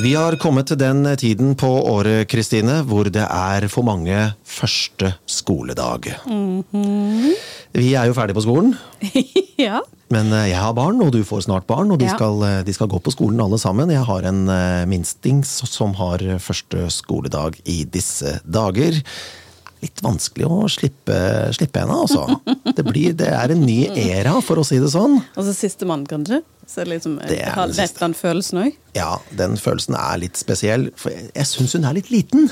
Vi har kommet til den tiden på året Kristine, hvor det er for mange første skoledag. Vi er jo ferdig på skolen, ja. men eh, jeg har barn, og du får snart barn. Og de, Ja. skal, eh, de skal gå på skolen alle sammen. Jeg har en eh, minstings som har første skoledag i disse dager. Litt vanskelig å slippe, slippe henne, altså. Det, blir, det er en ny era, for å si det sånn. Og så sistemann, kanskje. Så liksom, Det er har siste. den følelsen òg. Ja, den følelsen er litt spesiell, for jeg, jeg syns hun er litt liten.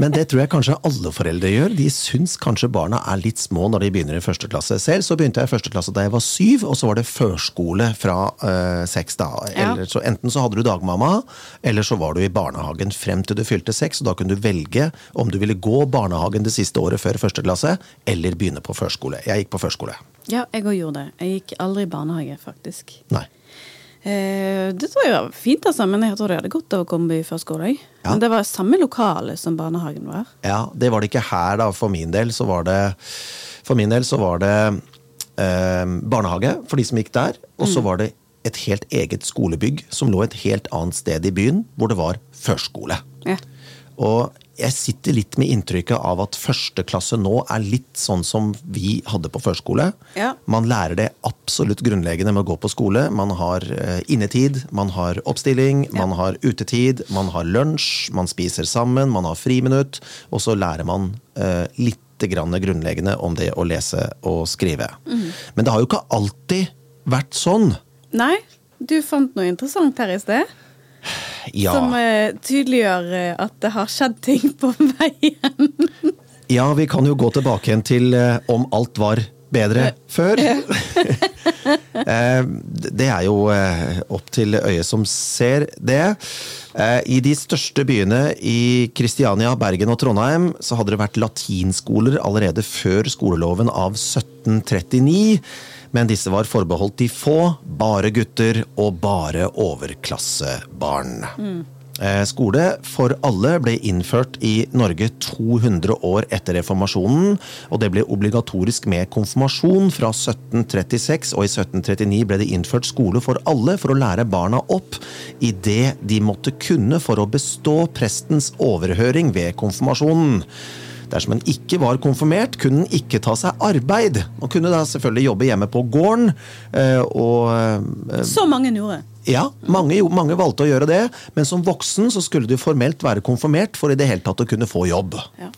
Men det tror jeg kanskje alle foreldre gjør. De syns kanskje barna er litt små når de begynner i første klasse. Selv så begynte jeg i første klasse da jeg var syv, og så var det førskole fra øh, seks. da. Ja. Så enten så hadde du dagmamma, eller så var du i barnehagen frem til du fylte seks. og Da kunne du velge om du ville gå barnehagen det siste året før første klasse, eller begynne på førskole. Jeg gikk på førskole. Ja, jeg òg gjorde det. Jeg gikk aldri i barnehage, faktisk. Nei. Eh, det tror jeg var fint, altså, men jeg tror det hadde godt av å komme i førskole. Ja. Men det var samme lokale som barnehagen var. Ja, det var det ikke her, da. For min del så var det For min del så var det eh, barnehage for de som gikk der. Og så var det et helt eget skolebygg som lå et helt annet sted i byen, hvor det var førskole. Ja. Og jeg sitter litt med inntrykket av at første klasse nå er litt sånn som vi hadde på førskole. Ja. Man lærer det absolutt grunnleggende med å gå på skole. Man har eh, innetid, man har oppstilling, man har utetid, man har lunsj, man spiser sammen, man har friminutt, og så lærer man eh, litt grann grunnleggende om det å lese og skrive. Men det har jo ikke alltid vært sånn. Nei, du fant noe interessant her i sted. Ja. Som eh, tydeliggjør eh, at det har skjedd ting på veien. Ja, vi kan jo gå tilbake igjen til eh, om alt var bedre før. Det er jo opp til øyet som ser det. I de største byene i Kristiania, Bergen og Trondheim så hadde det vært latinskoler allerede før skoleloven av 1739. Men disse var forbeholdt de få, bare gutter og bare overklassebarn. Mm. Skole for alle ble innført i Norge 200 år etter reformasjonen, og det ble obligatorisk med konfirmasjon fra 1736, og i 1739 ble det innført skole for alle for å lære barna opp i det de måtte kunne for å bestå prestens overhøring ved konfirmasjonen. Dersom en ikke var konfirmert, kunne en ikke ta seg arbeid. Man kunne da selvfølgelig jobbe hjemme på gården, eh, og eh, Så mange gjorde. ja, mange, mange valgte å gjøre det, men som voksen så skulle du formelt være konfirmert for i det hele tatt å kunne få jobb. Ja.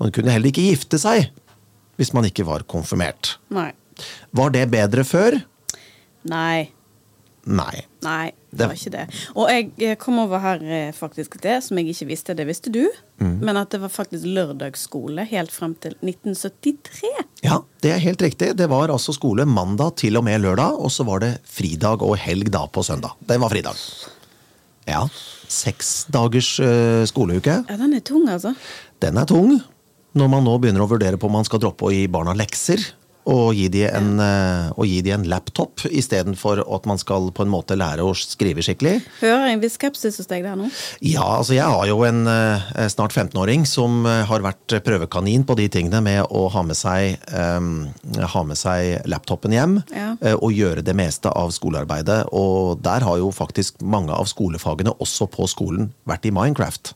Man kunne heller ikke gifte seg hvis man ikke var konfirmert. Nei. Var det bedre før? Nei. Nei. Nei, det var ikke det. Og jeg eh, kom over her eh, faktisk det som jeg ikke visste, det visste du. Mm. Men at det var faktisk lørdagsskole helt frem til 1973. Ja, det er helt riktig. Det var altså skole mandag til og med lørdag, og så var det fridag og helg da på søndag. Den var fridag. Ja. Seks dagers eh, skoleuke. Ja, den er tung, altså. Den er tung når man nå begynner å vurdere på om man skal droppe å gi barna lekser. Og gi de en, eh, gi de en laptop istedenfor at man skal på en måte lære å skrive skikkelig. Hører en viss skepsis hos deg der nå? Ja, altså jeg har jo en eh, snart 15-åring som eh, har vært prøvekanin på de tingene med å ha med seg, um, ha med seg laptopen hjem Ja. og gjøre det meste av skolearbeidet. Og der har jo faktisk mange av skolefagene også på skolen vært i Minecraft.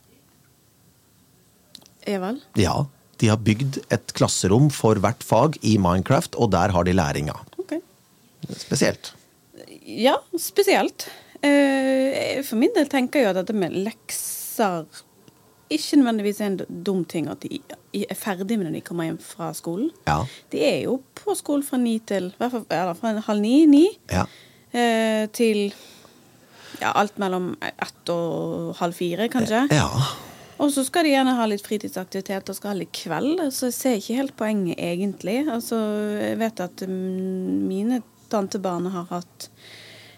Eval? Ja, de har bygd et klasserom for hvert fag i Minecraft, og der har de læringa. Ok. Spesielt. Ja, spesielt. Eh, For min del tenker jeg at dette med lekser ikke nødvendigvis er en dum ting at de er ferdig med når de kommer hjem fra skolen. Ja. De er jo på skolen fra ni til eller fra halv ni, ni Ja. eh, til ja, alt mellom ett og halv fire, kanskje. ja. Og så skal de gjerne ha litt fritidsaktivitet og skal ha litt kveld. Så jeg ser ikke helt poenget, egentlig. Altså, jeg vet at mm, mine tantebarn har hatt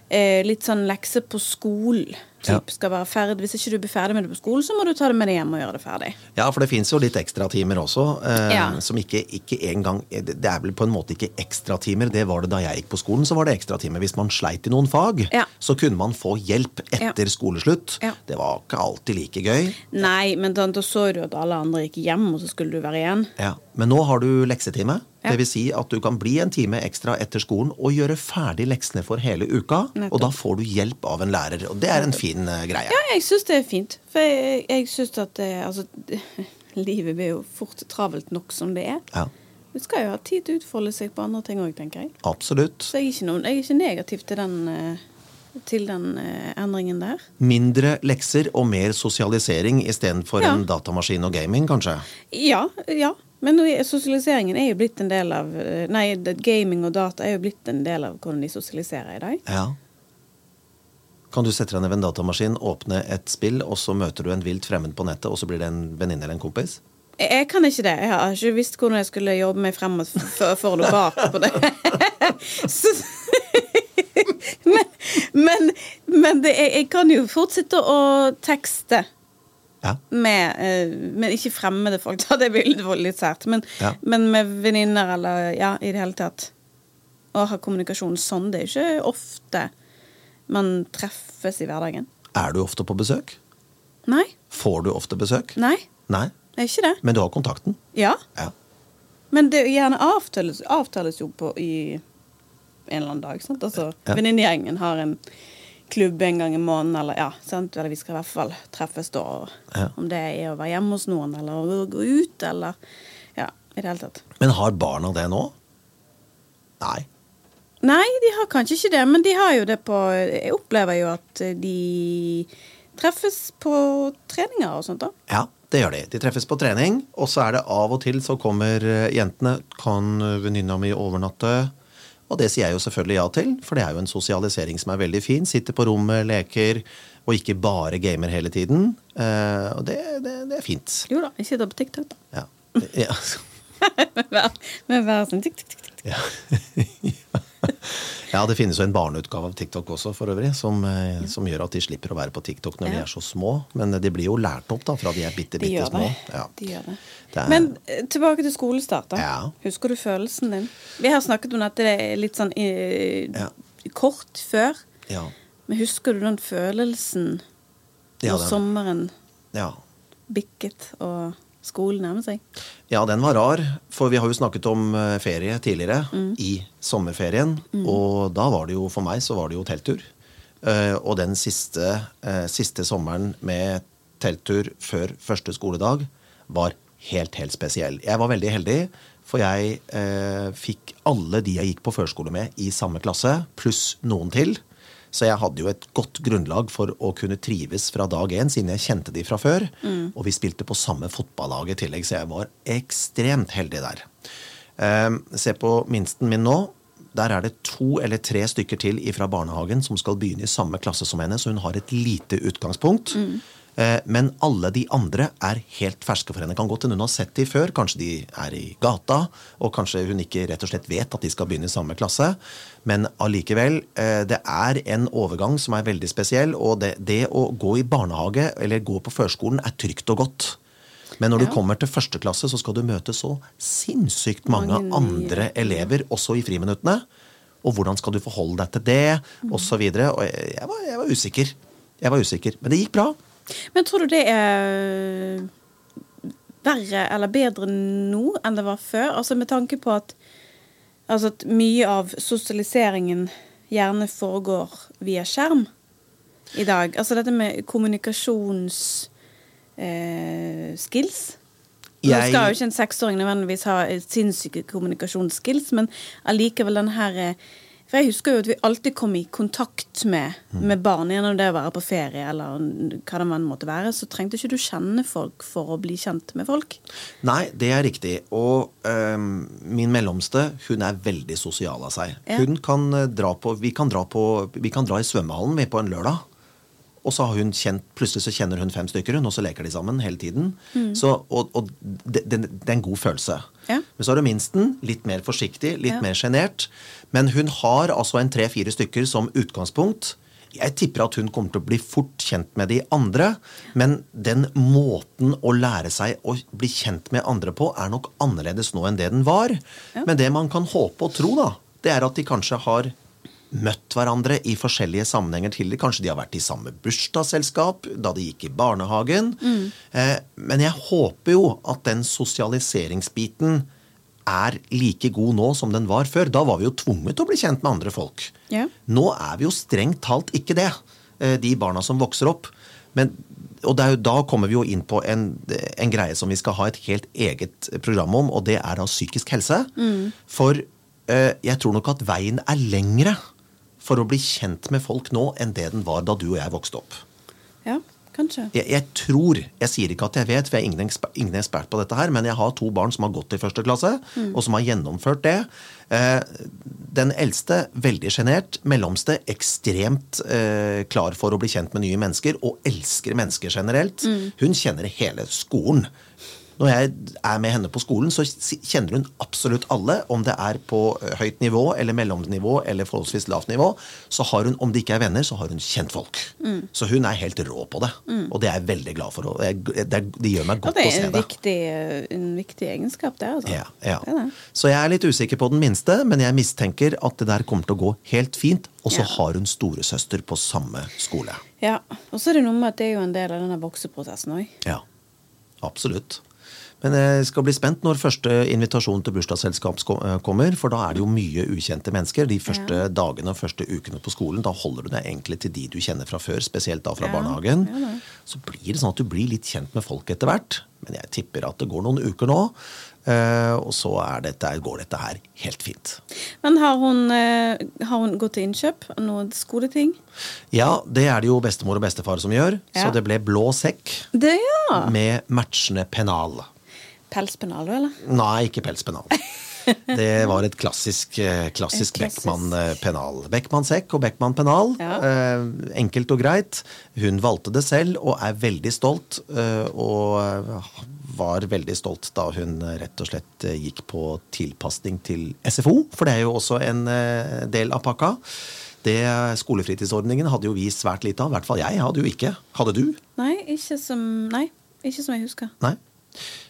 eh, litt sånn lekser på skolen. Typ, skal være ferdig. Hvis ikke du blir ferdig med det på skolen, så må du ta det med deg hjem og gjøre det ferdig. Ja, for det fins jo litt ekstratimer også. Eh, Ja. Som ikke, ikke engang Det er vel på en måte ikke ekstratimer. Det var det da jeg gikk på skolen. Så var det ekstratimer. Hvis man sleit i noen fag, Ja. så kunne man få hjelp etter skoleslutt. Ja. Det var ikke alltid like gøy. Nei, men da, da så du at alle andre gikk hjem, og så skulle du være igjen. Ja. Men nå har du leksetime. Ja. Det vil si at du kan bli en time ekstra etter skolen og gjøre ferdig leksene for hele uka. Nettopp. Og da får du hjelp av en lærer. Og det er en fin din uh, greie. Ja, jeg syns det er fint. For jeg, jeg syns at det, altså, livet blir jo fort travelt nok som det er. Ja, Du skal jo ha tid til å utfolde seg på andre ting òg, tenker jeg. absolutt. Så jeg er ikke, noen, jeg er ikke negativ til den, eh, til den eh, endringen der. Mindre lekser og mer sosialisering istedenfor Ja. en datamaskin og gaming, kanskje? Ja, ja. Men er- sosialiseringen er jo blitt en del av eh, Nei, gaming og data er jo blitt en del av hvordan de sosialiserer i dag. Ja. Kan du sette deg ned ved en datamaskin, åpne et spill, og så møter du en vilt fremmed på nettet, og så blir det en venninne eller en kompis? Jeg, kan ikke det. Jeg har ikke visst hvordan jeg skulle jobbe meg frem og for noe bak på det. Så, men men, men det, jeg, jeg kan jo fortsette å tekste. Ja. Med, eh, men ikke fremmede folk, da. Det litt- litt sært. Men, Ja. men med venninner eller ja, i det hele tatt. Å ha kommunikasjon sånn, det er ikke ofte man treffes i hverdagen. Er du ofte på besøk? Nei. Får du ofte besøk? Nei, Nei. det er ikke det. Men du har kontakten? Ja. Ja. Men det gjerne avtales, avtales jo på i en eller annen dag. Sant? Altså, Ja. Venninnegjengen har en klubb en gang i måneden, eller ja, sant? Eller vi skal i hvert fall treffes da. Ja. Om det er å være hjemme hos noen, eller å gå ut, eller Ja, i det hele tatt. Men har barna det nå? Nei. Nei, de har kanskje ikke det, men de har jo det på Jeg opplever jo at de treffes på treninger og sånt, da. Ja, det gjør de. De treffes på trening, og så er det av og til så kommer eh, jentene Kan eh, venninna mi overnatte? Og det sier jeg jo selvfølgelig ja til, for det er jo en sosialisering som er veldig fin. Sitter på rommet, leker, og ikke bare gamer hele tiden. Uh, og det, det, det er fint. Jo da, jeg sitter på TikTok, da. Ja. Ja. Med hver, sin sånn tikk, tikk, tikk. Ja. ja, det finnes jo en barneutgave av TikTok også, for øvrig, som, ja. som gjør at de slipper å være på TikTok når de er så små. Men de blir jo lært opp da, fra de er bitte, bitte de små. det. Ja. De gjør det. Det er- Men eh, tilbake til skolestart. da. Ja. Husker du følelsen din? Vi har snakket om at det er litt sånn eh, Ja. kort før. Ja. Men husker du den følelsen når sommeren ja. bikket og skolen nærmer seg? Ja, den var rar. For vi har jo snakket om eh, ferie tidligere, Mm. i sommerferien. Og da var det jo, for meg, så var det jo telttur. Eh, og den siste, eh, siste sommeren med telttur før første skoledag var helt, helt spesiell. Jeg var veldig heldig, for jeg fikk alle de jeg gikk på førskole med, i samme klasse, pluss noen til. Så jeg hadde jo et godt grunnlag for å kunne trives fra dag én, siden jeg kjente de fra før. Og vi spilte på samme fotballag i tillegg, så jeg var ekstremt heldig der. Eh, se på minsten min nå. Der er det to eller tre stykker til fra barnehagen som skal begynne i samme klasse som henne, så hun har et lite utgangspunkt. Eh, Men alle de andre er helt ferske for henne. Kan godt hende hun har sett de før. Kanskje de er i gata, og kanskje hun ikke rett og slett vet at de skal begynne i samme klasse. Men allikevel, eh, det er en overgang som er veldig spesiell. Og det, det å gå i barnehage eller gå på førskolen er trygt og godt. Men når Ja. du kommer til første klasse, så skal du møte så sinnssykt mange, Mange andre elever, også i friminuttene. Og hvordan skal du forholde deg til det, og så. Og jeg, var, jeg var usikker. Jeg var usikker. Men det gikk bra. Men tror du det er verre eller bedre nå enn det var før? Altså med tanke på at, altså at mye av sosialiseringen gjerne foregår via skjerm i dag. Altså dette med kommunikasjonsskills. Eh, jeg... Nå skal jo ikke en seksåring nødvendigvis ha eh, sinnssyke kommunikasjonsskills, men allikevel den her eh, For jeg husker jo at vi alltid kom i kontakt med, med barn gjennom det å være på ferie, eller hva det enn måtte være. Så trengte ikke du kjenne folk for å bli kjent med folk. Nei, det er riktig. Og øhm, min mellomste, hun er veldig sosial av seg. Ja. Hun kan eh, dra på Vi kan dra, på, vi kan dra i svømmehallen vi på en lørdag. Og så har hun kjent, plutselig så kjenner hun fem stykker, hun, og så leker de sammen hele tiden. Så, og og det, det, det er en god følelse. Ja. Men så er det minsten, litt mer forsiktig, litt Ja. mer sjenert. Men hun har altså en tre-fire stykker som utgangspunkt. Jeg tipper at hun kommer til å bli fort kjent med de andre, men den måten å lære seg å bli kjent med andre på, er nok annerledes nå enn det den var. Men det man kan håpe og tro, da, det er at de kanskje har møtt hverandre i forskjellige sammenhenger tidligere. Kanskje de har vært i samme bursdagsselskap da de gikk i barnehagen. Eh, men jeg håper jo at den sosialiseringsbiten er like god nå som den var før. Da var vi jo tvunget til å bli kjent med andre folk. Ja. Nå er vi jo strengt talt ikke det. eh, de barna som vokser opp. Men, og jo, da kommer vi jo inn på en, en, greie som vi skal ha et helt eget program om, og det er da psykisk helse. For eh, jeg tror nok at veien er lengre for å bli kjent med folk nå enn det den var da du og jeg vokste opp. Ja, kanskje. Jeg, jeg tror, jeg sier ikke at jeg vet, for jeg er ingen, eksper, ingen ekspert på dette her, men jeg har to barn som har gått i første klasse, og som har gjennomført det. Eh, den eldste veldig sjenert, mellomste ekstremt eh, klar for å bli kjent med nye mennesker, og elsker mennesker generelt. Hun kjenner hele skolen. Når jeg er med henne på skolen, så kjenner hun absolutt alle. Om det er på eh, høyt nivå eller mellomnivå eller forholdsvis lavt nivå. Så har hun, om de ikke er venner, så har hun kjent folk. Så hun er helt rå på det. Og det er jeg veldig glad for. Og det, er- det gjør meg godt det å er se en det. viktig, en viktig egenskap, det. Altså. Ja, ja. Det er det. Så jeg er litt usikker på den minste, men jeg mistenker at det der kommer til å gå helt fint. Og så Ja. har hun storesøster på samme skole. Ja, Og så er det noe med at det er jo en del av denne vokseprosessen òg. Ja, absolutt. Men jeg skal bli spent når første invitasjon til bursdagsselskap eh, kommer. For da er det jo mye ukjente mennesker. De første Ja. dagene og første ukene på skolen. Da holder du deg egentlig til de du kjenner fra før, spesielt da fra Ja, barnehagen. ja. Så blir det sånn at du blir litt kjent med folk etter hvert. Men jeg tipper at det går noen uker nå. eh, Og så er dette, går dette her helt fint. Men har hun, eh, har hun gått til innkjøp av noen skoleting? Ja, det er det jo bestemor og bestefar som gjør. Så det ble blå sekk Det, ja! med matchende pennal. Pelspennal, eller? Nei, ikke pelspennal. Det var et klassisk, eh, klassisk. Beckmann-pennal. Beckmann-sekk og Beckmann-pennal. Ja. Eh, enkelt og greit. Hun valgte det selv og er veldig stolt. eh, og eh, var veldig stolt da hun eh, rett og slett eh, gikk på tilpasning til SFO, for det er jo også en eh, del av pakka. Det Skolefritidsordningen hadde jo vi svært lite av. I hvert fall jeg hadde jo ikke. Hadde du? Nei, ikke som, nei, ikke som jeg husker. Nei.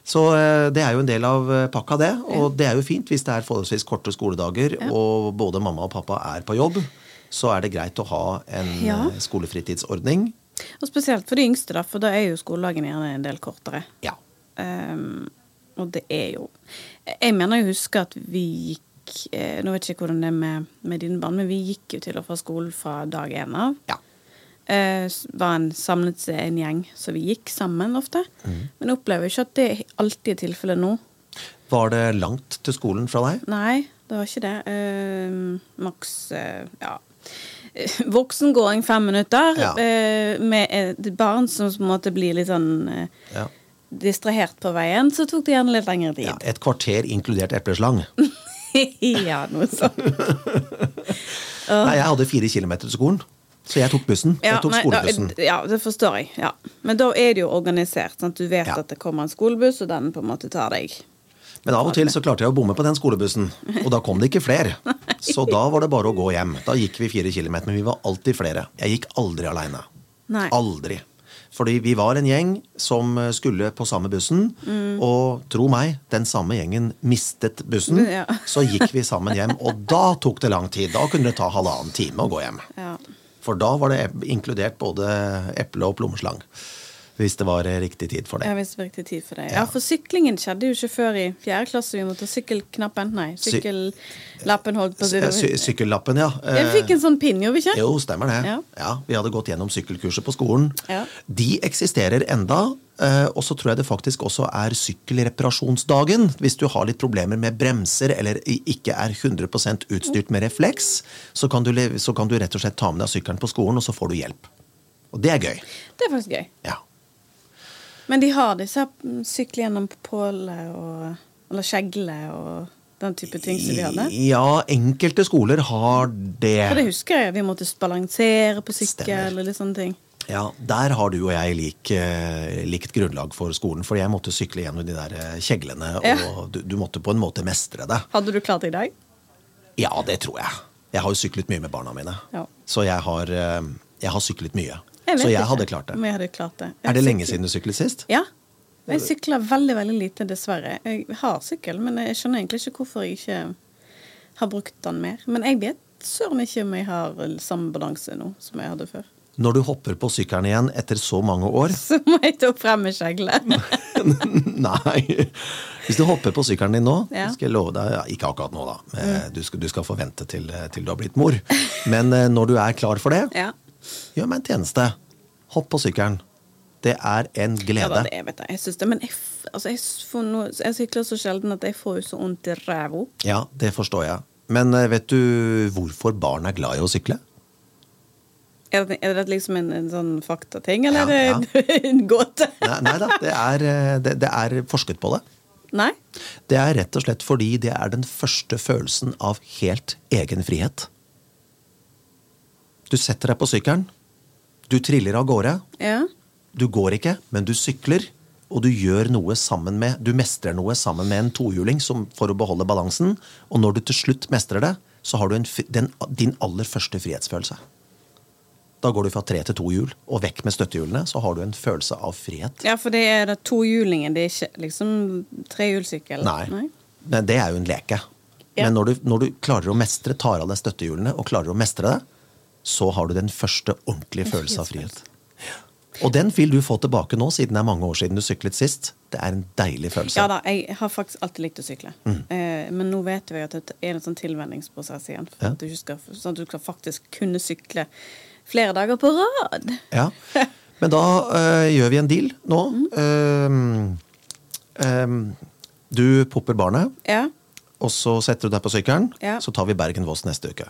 Så eh, det er jo en del av eh, pakka, det. Og det er jo fint hvis det er forholdsvis korte skoledager, og både mamma og pappa er på jobb. Så er det greit å ha en Ja. eh, skolefritidsordning. Og spesielt for de yngste, da, for da er jo skoledagen gjerne en del kortere. Ja. Um, og det er jo Jeg mener jeg husker at vi gikk Nå vet jeg ikke hvordan det er med, med dine barn, men vi gikk jo til og fra skolen fra dag én av. ja. Eh, var en samlet seg en gjeng, så vi gikk sammen ofte. Men jeg opplever ikke at det alltid er tilfellet nå. Var det langt til skolen fra deg? Nei, det var ikke det. Eh, maks eh, ja. Voksengåing fem minutter Ja. eh, med barn som på en måte blir litt sånn eh, Ja. distrahert på veien, så tok det gjerne litt lengre ja. tid. Et kvarter inkludert epleslang. Ja, noe sånt. Nei, jeg hadde fire kilometer til skolen, så jeg tok bussen. Ja, jeg tok nei, skolebussen. Da, ja, det forstår jeg. Ja. Men da er det jo organisert. Sant? Du vet Ja. at det kommer en skolebuss, og den på en måte tar deg. Men av og til så klarte jeg å bomme på den skolebussen, og da kom det ikke flere. Så da var det bare å gå hjem. Da gikk vi fire kilometer, men vi var alltid flere. Jeg gikk aldri aleine. Aldri. Fordi vi var en gjeng som skulle på samme bussen, Mm. og tro meg, den samme gjengen mistet bussen. Ja. Så gikk vi sammen hjem, og da tok det lang tid. Da kunne det ta halvannen time å gå hjem. Ja. For da var det inkludert både eple og plommeslang. Hvis det var riktig tid for det. Jeg visste riktig tid for det. Ja. Ja, for syklingen skjedde jo ikke før i fjerde klasse. Vi måtte sykkelknappen. Nei, Sy- sykkellappen holdt på å. Sy- Sykkellappen, ja. Jeg fikk en sånn pinn, gjorde vi ikke? Jo, stemmer det. Ja. Ja. Vi hadde gått gjennom sykkelkurset på skolen. Ja. De eksisterer enda, eh, og så tror jeg det faktisk også er sykkelreparasjonsdagen. Hvis du har litt problemer med bremser eller ikke er 100 utstyrt med refleks, så kan, du, så kan du rett og slett ta med deg sykkelen på skolen, og så får du hjelp. Og det er gøy. Det er faktisk gøy. Ja. Men de har disse her, mm, sykle gjennom pålet og Eller skjegle og den type ting som de hadde. Ja, enkelte skoler har det. For det husker jeg. Vi måtte balansere på sykkel eller litt sånne ting. Ja, Der har du og jeg lik, eh, likt grunnlag for skolen. For jeg måtte sykle gjennom de der kjeglene, kjeglene, og du, du måtte på en måte mestre det. Hadde du klart det i dag? Ja, det tror jeg. Jeg har jo syklet mye med barna mine. Ja. Så jeg har, eh, jeg har syklet mye. Jeg Så jeg ikke hadde klart det. Men jeg hadde klart det. Jeg Er det lenge siden du syklet sist? Ja. Jeg sykler veldig, veldig lite, dessverre. Jeg har sykkel, men jeg skjønner egentlig ikke hvorfor jeg ikke har brukt den mer. Men jeg vet søren ikke om jeg har samme balanse nå som jeg hadde før. Når du hopper på sykkelen igjen etter så mange år Så må jeg ta frem med skjeglet. Nei. Hvis du hopper på sykkelen din nå, Ja. skal jeg love deg ja, Ikke akkurat nå, da. Eh, Du skal, du skal få vente til, til du har blitt mor. Men eh, når du er klar for det, Ja. Gjør meg en tjeneste. Hopp på sykkelen. Det er en Ja, glede. da, det vet jeg. Jeg syns det. Men jeg, altså, jeg, får noe, jeg sykler så sjelden at jeg får så vondt i ræva. Ja, det forstår jeg. Men eh, vet du hvorfor barn er glad i å sykle? Er det, er det liksom en, en sånn faktating, eller Ja, er det en gåte? Nei, nei da, det er, eh, det, det er forsket på det. Nei? Det er rett og slett fordi det er den første følelsen av helt egen frihet. Du setter deg på sykkelen, du triller av gårde. Ja. Du går ikke, men du sykler, og du gjør noe sammen med Du mestrer noe sammen med en tohjuling som, for å beholde balansen. Og når du til slutt mestrer det, så har du en, den, din aller første frihetsfølelse. Da går du fra tre til to hjul, og vekk med støttehjulene, så har du en følelse av frihet. ja, for det er da tohjulingen, det er ikke liksom trehjulssykkel? Nei. Men det er jo en leke. Ja. Men når du, når du klarer å mestre, tar av deg støttehjulene og klarer å mestre det, så har du den første ordentlige følelsen av frihet. Og den vil du få tilbake nå, siden det er mange år siden du syklet sist. Det er en deilig følelse. Ja da, jeg har faktisk alltid likt å sykle. Mm. Eh, men nå vet vi at det er en sånn tilvenningsprosess igjen. For Ja. at du skal, sånn at du skal faktisk kunne sykle flere dager på rad. Ja. Men da øh, gjør vi en deal nå. Mm. Ehm, du popper barnet, Ja. og så setter du deg på sykkelen. Ja. Så tar vi Bergen-Voss neste uke.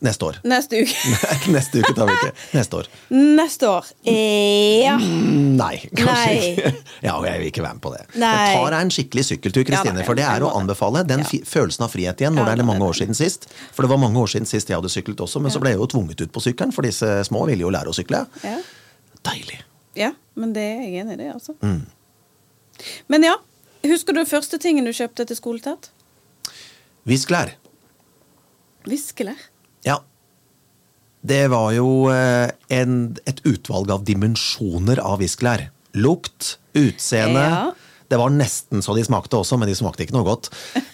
Neste år. Neste uke. neste uke tar vi ikke. Neste år. Neste år. Ja. Nei, kanskje Nei. ikke. Ja, og jeg vil ikke være med på det. Nei. Men tar deg en skikkelig sykkeltur, Kristine, Ja for det er å anbefale. Den Ja. følelsen av frihet igjen når det er mange år siden sist. For det var mange år siden sist jeg hadde syklet også, men så ble jeg jo tvunget ut på sykkelen, for disse små ville jo lære å sykle. Ja. Deilig. ja, men det er jeg enig i, det, altså. Mm. Men ja, husker du første tingen du kjøpte til skoletatt? Visklær. Viskelær. Ja. Det var jo eh, en, et utvalg av dimensjoner av viskelær. Lukt, utseende. Ja. Det var nesten så de smakte også, men de smakte ikke noe godt.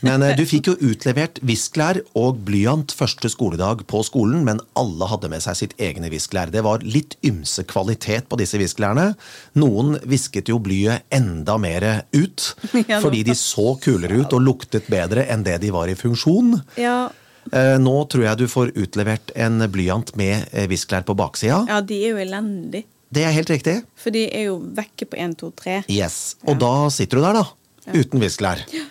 Men eh, du fikk jo utlevert viskelær og blyant første skoledag på skolen, men alle hadde med seg sitt egne viskelær. Det var litt ymse kvalitet på disse viskelærene. Noen visket jo blyet enda mer ut, fordi de så kulere ut og luktet bedre enn det de var i funksjon. Ja. Eh, Nå tror jeg du får utlevert en blyant med eh, viskelær på baksida. ja, de er jo elendige. Det er helt riktig. For de er jo vekke på 1, 2, 3. Yes. Og da sitter du der, da. Uten viskelær. Eh,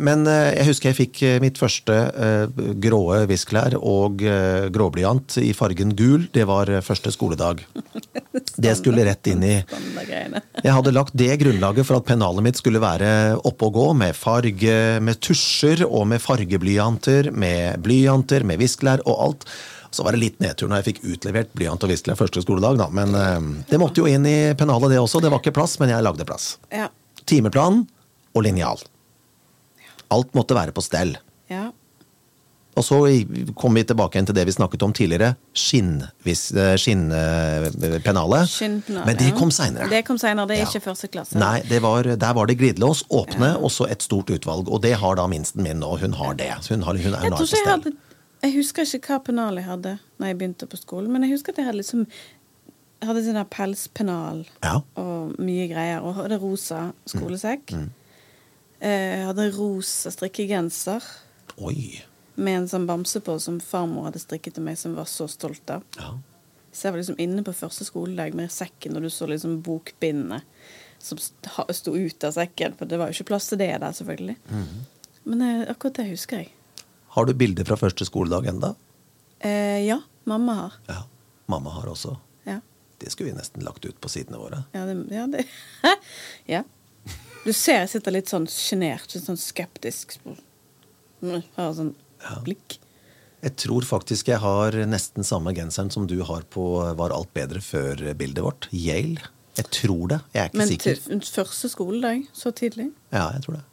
Men eh, jeg husker jeg fikk eh, mitt første eh, gråe visklær og eh, gråblyant i fargen gul. Det var eh, første skoledag. Det skulle rett inn i Jeg hadde lagt det grunnlaget for at pennalet mitt skulle være oppe og gå, med farge, med tusjer og med fargeblyanter, med blyanter, med visklær og alt. Så var det litt nedtur når jeg fikk utlevert blyant og visklær første skoledag, da. Men eh, det måtte jo inn i pennalet, det også. Det var ikke plass, men jeg lagde plass. Timeplan og linjal. Alt måtte være på stell. ja. Og så kommer kom vi tilbake igjen til det vi snakket om tidligere. Skinnpennalet. Skinn, eh, men det kom seinere. Det kom senere, det er Ja. ikke første klasse. Nei, det var, der var det glidelås, åpne, og så et stort utvalg. Og det har da minsten min nå. Hun har det. Hun, har, hun Jeg jeg hadde Jeg husker ikke hva pennal jeg hadde Når jeg begynte på skolen, men jeg husker at jeg hadde liksom Jeg hadde sånn pelspennal Ja. og mye greier. Og hadde rosa skolesekk. Mm. Eh, Jeg hadde rosa strikkegenser Oi. med en sånn bamse på som farmor hadde strikket til meg, som jeg var så stolt av. Ja. Så jeg var liksom inne på første skoledag med sekken, og du så liksom bokbindene som sto ut av sekken. For det var jo ikke plass til det der, selvfølgelig. Mhm. Men eh, akkurat det husker jeg. Har du bilder fra første skoledag enda? Eh, ja, mamma har. Ja. Mamma har også. Ja. Det skulle vi nesten lagt ut på sidene våre. Ja, det, ja, det. ja. Du ser jeg sitter litt sånn sjenert, litt sånn skeptisk. Har sånn blikk. Jeg tror faktisk jeg har nesten samme genseren som du har på Var alt bedre før-bildet vårt. Yale. Jeg tror det. Jeg er ikke Men sikker. til første skoledag, så tidlig? Ja, jeg tror det.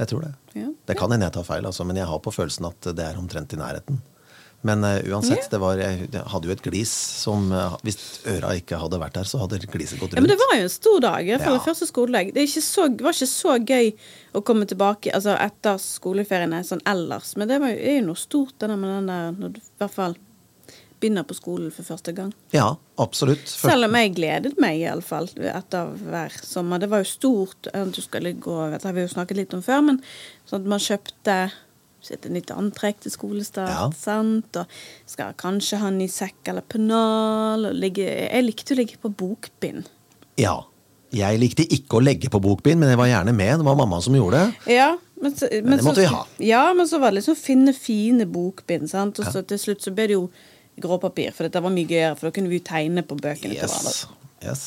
Jeg tror det. Ja. Det kan hende jeg tar feil, altså, men jeg har på følelsen at det er omtrent i nærheten. Men uh, uansett, det var, jeg, jeg hadde jo et glis som uh, Hvis øra ikke hadde vært der, så hadde gliset gått rundt. Ja, men det var jo en stor dag, hvert fall Ja. første skoledag. Det ikke så, var ikke så gøy å komme tilbake altså etter skoleferiene sånn ellers, men det var jo, er jo noe stort denne med den der når du i hvert fall begynner på skolen for første gang. Ja, absolutt. For, Selv om jeg gledet meg iallfall etter hver sommer. Det var jo stort. Du skal gå, vet, Det har vi jo snakket litt om før, men sånn at man kjøpte et nytt antrekk til skolestart. Ja. sant? Og skal kanskje ha ny sekk eller pennal. Jeg likte å ligge på bokbind. Ja. Jeg likte ikke å legge på bokbind, men jeg var gjerne med. Det var mamma som gjorde det. Ja, men, så, men, det måtte så, vi ha. Ja, men så var det liksom finne fine bokbind, sant. Og så til slutt så ble det jo gråpapir, for dette var mye gøyere, for da kunne vi jo tegne på bøkene. Yes. yes.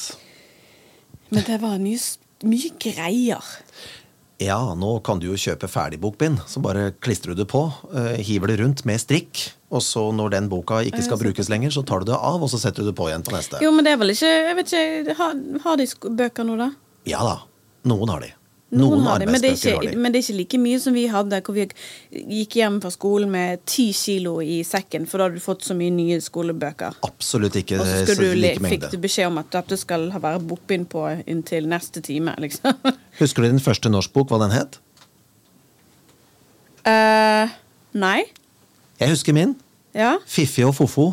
Men det var mye, mye greier. Ja, nå kan du jo kjøpe ferdigbokbind. Så bare klistrer du det på, eh, hiver det rundt med strikk, og så når den boka ikke skal brukes lenger, så tar du det av, og så setter du det på igjen på neste. Jo, men det er vel ikke Jeg vet ikke, Har, har de bøker nå, da? Ja da. Noen har de. Noen Noen, har det, men det, er arbeidsbøker har de. men det er ikke like mye som vi hadde hvor vi gikk hjem fra skolen med ti kilo i sekken, for da hadde du fått så mye nye skolebøker. Absolutt ikke Og så så skulle du, like fikk du beskjed om at dette skal være bokbind på inntil neste time, liksom. Husker du din første norskbok, hva den het? Eh, nei. Jeg husker min. Ja. Fiffi og Fofo.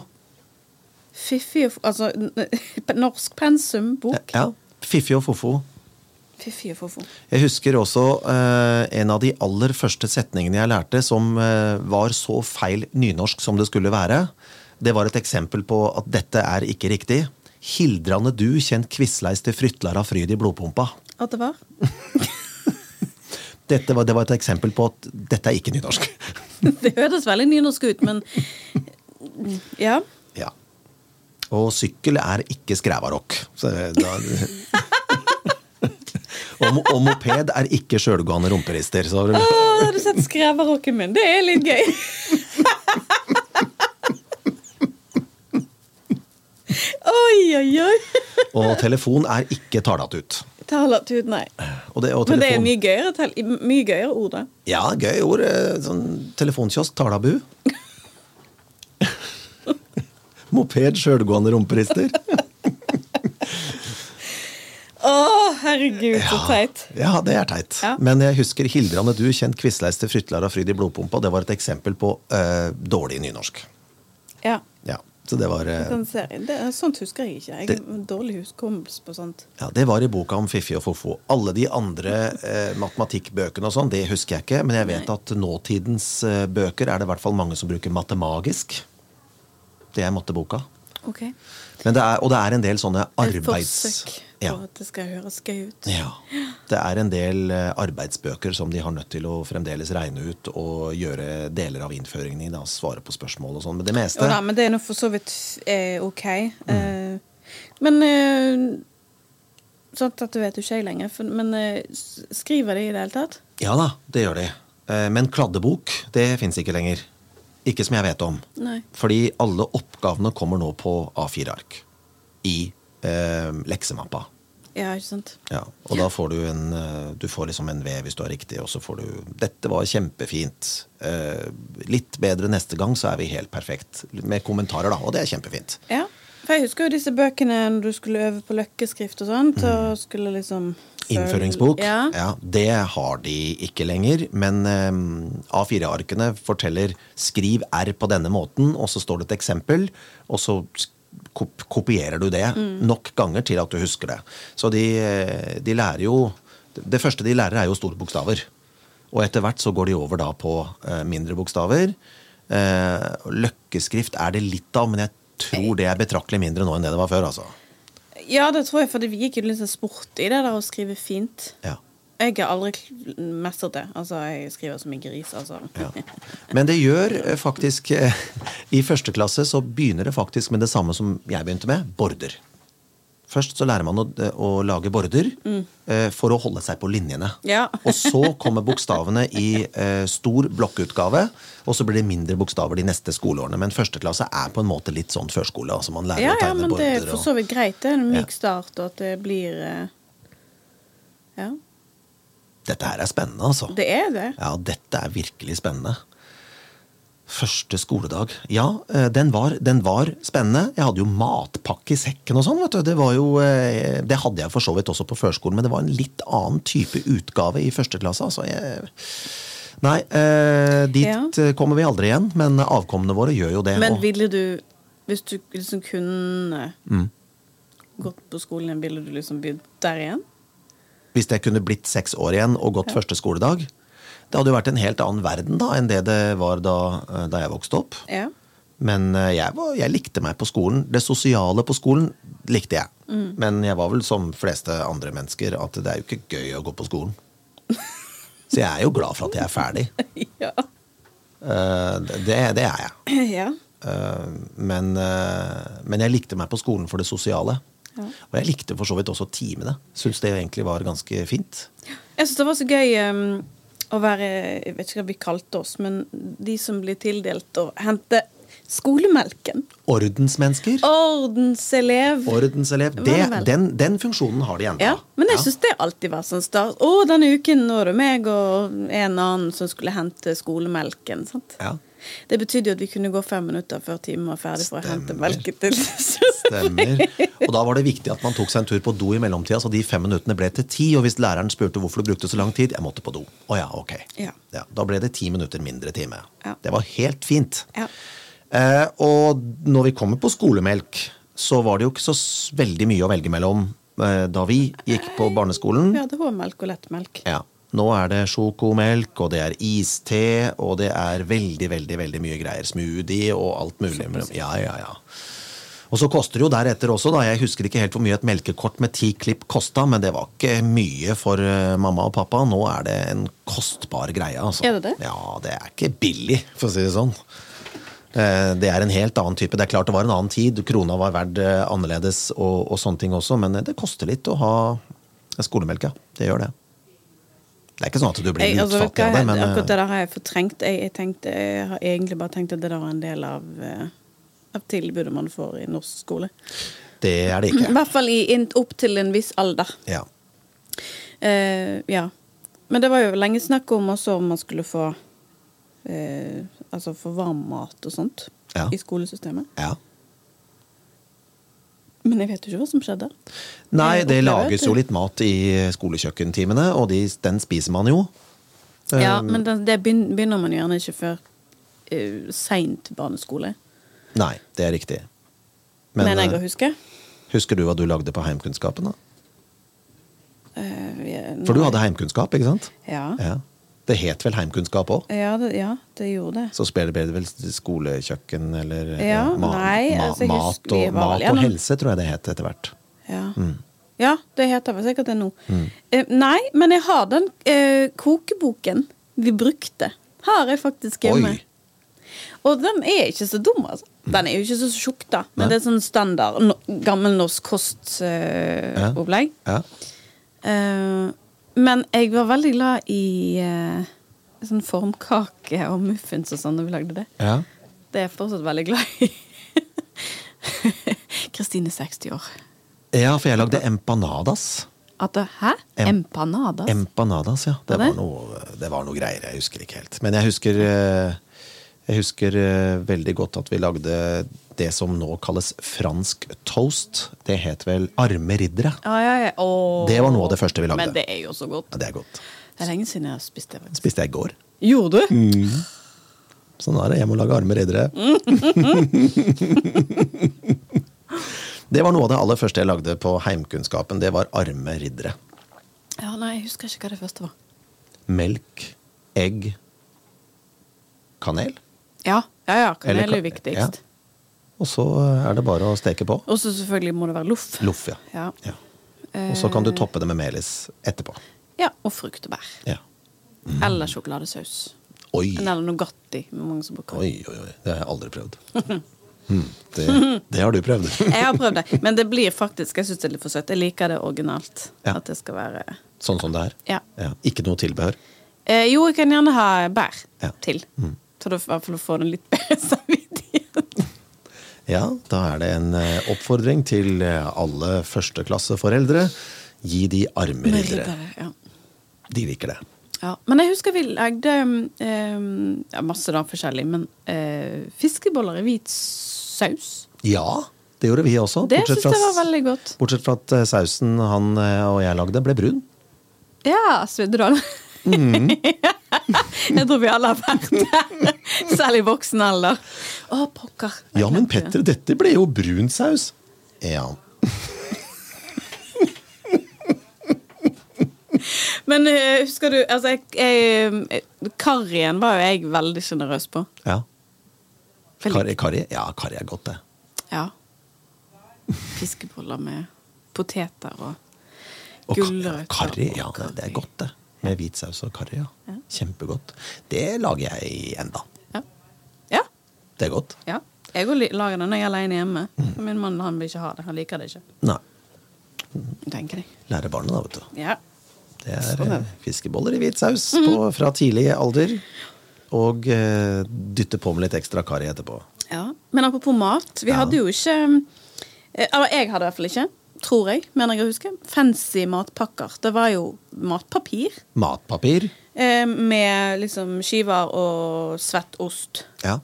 Fiffi og Fofo, Altså n- norsk pensumbok. Ja, Fiffi og Fofo. Fiffi og fofo. Jeg husker også eh, en av de aller første setningene jeg lærte som eh, var så feil nynorsk som det skulle være. Det var et eksempel på at dette er ikke riktig. Hildrande du kjent kvissleis til frytlar av fryd i blodpumpa. At det var? Dette var, det var et eksempel på at dette er ikke nynorsk. Det høres veldig nynorsk ut, men Ja. Ja. Og sykkel er ikke skrævarokk. Og, og moped er ikke sjølgående rumperister. Så Å, har du sett skrævarokken min? Det er litt gøy. oi, oi, oi. Og telefon er ikke talat ut. Talat nei. Det, Men det er mye gøyere, mye gøyere ord, da. Ja, gøy ord. eh, Sånn telefonkiosk, talabu. Moped, sjølgående rumperister. Å, herregud, så teit. Ja, det er teit. Ja. Men jeg husker Hildrande du, kjent kvissleis til frytlar av fryd i blodpumpa. Det var et eksempel på uh, dårlig nynorsk. Ja. Ja, så det var eh. Det, sånt husker jeg ikke. Jeg har dårlig huskommelse på sånt. Ja, Det var i boka om Fiffi og Fofo. Alle de andre eh, matematikkbøkene og sånn, det husker jeg ikke. Men jeg vet Nei. at nåtidens eh, bøker er det i hvert fall mange som bruker matemagisk. Det er matteboka. Okay. Men det er, og det er en del sånne arbeids... forsøk på Ja. at det skal høres gøy ut. ja. Det er en del eh, arbeidsbøker som de har nødt til å fremdeles regne ut og gjøre deler av innføringen i. da, Svare på spørsmål og sånn. Men det meste da, men det er nå for så vidt eh, ok. Mm. Eh, men eh, Sånn at du vet jo ikke jeg lenger, for, men eh, skriver de i det hele tatt? Ja da, det gjør de. Eh, Men kladdebok, det fins ikke lenger. Ikke som jeg vet om. Nei. Fordi alle oppgavene kommer nå på A4-ark. I eh, leksemappa. Ja, ikke sant? Ja, og da får du en eh, Du får liksom en V hvis du har riktig, og så får du 'Dette var kjempefint'. Eh, litt bedre neste gang, så er vi helt perfekt. Med kommentarer, da. Og det er kjempefint. Ja. For jeg husker jo disse bøkene når du skulle øve på løkkeskrift og sånt, og skulle liksom Mm. Innføringsbok. Ja. det har de ikke lenger. Men eh, A4-arkene forteller 'skriv R på denne måten', og så står det et eksempel, og så kopierer du det nok ganger til at du husker det. Så de, de lærer jo Det første de lærer, er jo store bokstaver. Og etter hvert så går de over da på eh, mindre bokstaver. Eh, løkkeskrift er det litt av, men jeg tror det er betraktelig mindre nå enn det det var før. altså. ja, det tror jeg, for vi gikk jo litt sånn sport i det der å skrive fint. Ja. Jeg har aldri mestret det. Altså, jeg skriver som en gris, altså. Ja. Men det gjør eh, faktisk eh, I første klasse så begynner det faktisk med det samme som jeg begynte med border. Først så lærer man å, å lage border eh, for å holde seg på linjene. Ja. og så kommer bokstavene i eh, stor blokkutgave, og så blir det mindre bokstaver de neste skoleårene. Men første klasse er på en måte litt sånn førskole. altså Man lærer Ja, å ja, men men det er for så vidt greit. Det er en myk start, og at det blir eh, Ja. Dette her er spennende, altså. Det er det. Ja, dette er virkelig spennende. Første skoledag. Ja, eh, den var, den var spennende. Jeg hadde jo matpakke i sekken og sånn. vet du. Det, var jo, eh, det hadde jeg for så vidt også på førskolen, men det var en litt annen type utgave i første klasse. Altså, jeg, nei, eh, dit Ja. eh, kommer vi aldri igjen, men avkommene våre gjør jo det. Men ville du, hvis du liksom kunne Mm. gått på skolen igjen, ville du liksom begynt der igjen? Hvis jeg kunne blitt seks år igjen og gått første skoledag Det hadde jo vært en helt annen verden da enn det det var da, eh, da jeg vokste opp. Ja. Men eh, jeg, var, jeg likte meg på skolen. Det sosiale på skolen likte jeg. Men jeg var vel som fleste andre mennesker at det er jo ikke gøy å gå på skolen. Så jeg er jo glad for at jeg er ferdig. ja. Eh, Det, det er jeg. ja. Men, men jeg likte meg på skolen for det sosiale. Ja. Og jeg likte for så vidt også timene. Syns det egentlig var ganske fint. Jeg syns det var så gøy um, å være Jeg vet ikke hva vi kalte oss, men de som blir tildelt å hente skolemelken. Ordensmennesker. Ordenselev. Ordenselev. Det, det den, den funksjonen har de ennå. Ja, men jeg syns det alltid var sånn stas. Å, denne uken når det meg og en annen som skulle hente skolemelken. sant? Ja. Det betydde jo at vi kunne gå fem minutter før timen var ferdig for å hente melken til Stemmer. Og da var det viktig at man tok seg en tur på do i mellomtida, så de fem minuttene ble til ti. Og hvis læreren spurte hvorfor du brukte så lang tid, jeg måtte på do. Å ja, ok. Ja. da ble det ti minutter mindre time. Ja. Det var helt fint. Ja. Eh, og når vi kommer på skolemelk, så var det jo ikke så veldig mye å velge mellom eh, da vi gikk på barneskolen. Vi hadde H-melk og lettmelk. Ja. Nå er det sjokomelk, og det er iste, og det er veldig, veldig veldig mye greier. Smoothie og alt mulig. Ja, ja, ja. Og så koster det jo deretter også, da. Jeg husker ikke helt hvor mye et melkekort med ti klipp kosta, men det var ikke mye for eh, mamma og pappa. Nå er det en kostbar greie, altså. Er det det? Ja, det er ikke billig, for å si det sånn. Eh, Det er en helt annen type. Det er klart det var en annen tid. Krona var verd eh, annerledes og, og sånne ting også, men det koster litt å ha skolemelk, ja. Det gjør det. Det er ikke sånn at du blir Jeg, altså, utfattig av det, men akkurat eh, det der har jeg fortrengt. Jeg, jeg, tenkte, jeg har egentlig bare tenkt at det der var en del av, eh, av tilbudet man får i norsk skole. det er det ikke. I hvert fall i, opp til en viss alder. Ja. Uh, ja. Men det var jo lenge snakk om også om man skulle få uh, Altså få varm mat og sånt Ja. i skolesystemet. ja. Men jeg vet jo ikke hva som skjedde. Nei, det lages jo litt mat i skolekjøkkentimene, og de, den spiser man jo. Ja, Eh, men det, det begynner man gjerne ikke før uh, seint barneskole. Nei, det er riktig. Men Men, jeg kan huske. husker du hva du lagde på heimkunnskapen, da? Uh, For du hadde heimkunnskap, ikke sant? Ja. Ja. Det het vel heimkunnskap òg? Ja, ja, det gjorde det. Så ble det vel skolekjøkken eller eh, Ja, ma nei, altså, mat, og, vel mat og helse, tror jeg det het etter hvert. Ja. Mm. ja, det heter vel sikkert det nå. Eh, nei, men jeg har den eh, kokeboken vi brukte. Har jeg faktisk hjemme. Oi. Og den er ikke så dum, altså. Den er jo ikke så tjukk, da. Men Nei. det er sånn standard no, gammelnorsk kostopplegg. Ja. Eh, men jeg var veldig glad i eh, sånn formkake og muffins og sånn når vi lagde det. ja. Det er jeg fortsatt veldig glad i. Kristine 60 år. Ja, for jeg lagde empanadas. At det, hæ? Em- Empanadas? Empanadas, ja. Det det? var, noe, det var noe greier. Jeg husker ikke helt. Men jeg husker, eh, jeg husker eh, veldig godt at vi lagde det som nå kalles fransk toast. Det het vel arme riddere. Ah, ja, ja. Åh. Det var noe av det første vi lagde. Men det er jo så godt. Ja, det er godt. Det er lenge siden jeg har spist det. faktisk. Spiste jeg i går. Gjorde du? Sånn er det. Jeg må lage arme riddere. det var noe av det aller første jeg lagde på heimkunnskapen. Det var arme riddere. Ja, nei, jeg husker ikke hva det første var. Melk, egg, kanel. Ja, ja, ja. Kanel er viktigst. Ja. Og så er det bare å steke på. Og så selvfølgelig må det være loff. Loff, ja. Ja. ja. Og så kan du toppe det med melis etterpå. ja, og frukt og bær. Ja. Eller sjokoladesaus. Oi, Eller Nugatti. Mange som oi, oi, oi. Det har jeg aldri prøvd. Hmm, det, det har du prøvd. Jeg har prøvd det, men det blir faktisk Jeg syns det er litt for søtt. Jeg liker det originalt. Ja. At det skal være Sånn som det er. Ja. Ikke noe tilbehør. eh, Jo, jeg kan gjerne ha bær Ja. Mm. til. Så da får du den litt bedre samvittighet. Ja, da er det en eh, oppfordring til eh, alle førsteklasseforeldre. Gi de arme Med riddere. ja. De liker det. Ja, men jeg husker vi lagde eh, ja, masse da forskjellig, men eh, fiskeboller i hvit saus. Ja, det gjorde vi også. Det synes syns jeg var veldig godt. Bortsett fra at eh, sausen han og jeg lagde, ble brun. Ja, svidde du den? Mm. jeg tror vi alle har vært der. Selv i voksen alder. Å, pokker. Ja, men. Petter, dette ble jo brun saus. Ja. Men eh, husker du altså, jeg, Karrien var jo jeg veldig sjenerøs på. Ja. Karri, karri? Ja, karri er godt, det. Ja. Fiskeboller med poteter og gulrøtter. Karri, ja, det er godt, det. Med hvit saus og karri, ja. Ja. Kjempegodt. Det lager jeg enda. Ja. ja. Det er godt. ja. Jeg lager det når jeg er alene hjemme. Mm. Min mann han vil ikke ha det. Han liker det ikke. Nei. Tenker jeg. Lære barnet, da, vet du. Ja. Det er Sånn eh, fiskeboller i hvit saus på, fra tidlig alder. Og eh, dytte på med litt ekstra karri etterpå. ja. Men apropos mat. Vi hadde jo ikke eh, Eller jeg hadde i hvert fall ikke, tror jeg, mener jeg å huske, fancy matpakker. Det var jo matpapir. Matpapir. Eh, med liksom skiver og svett ost. Ja.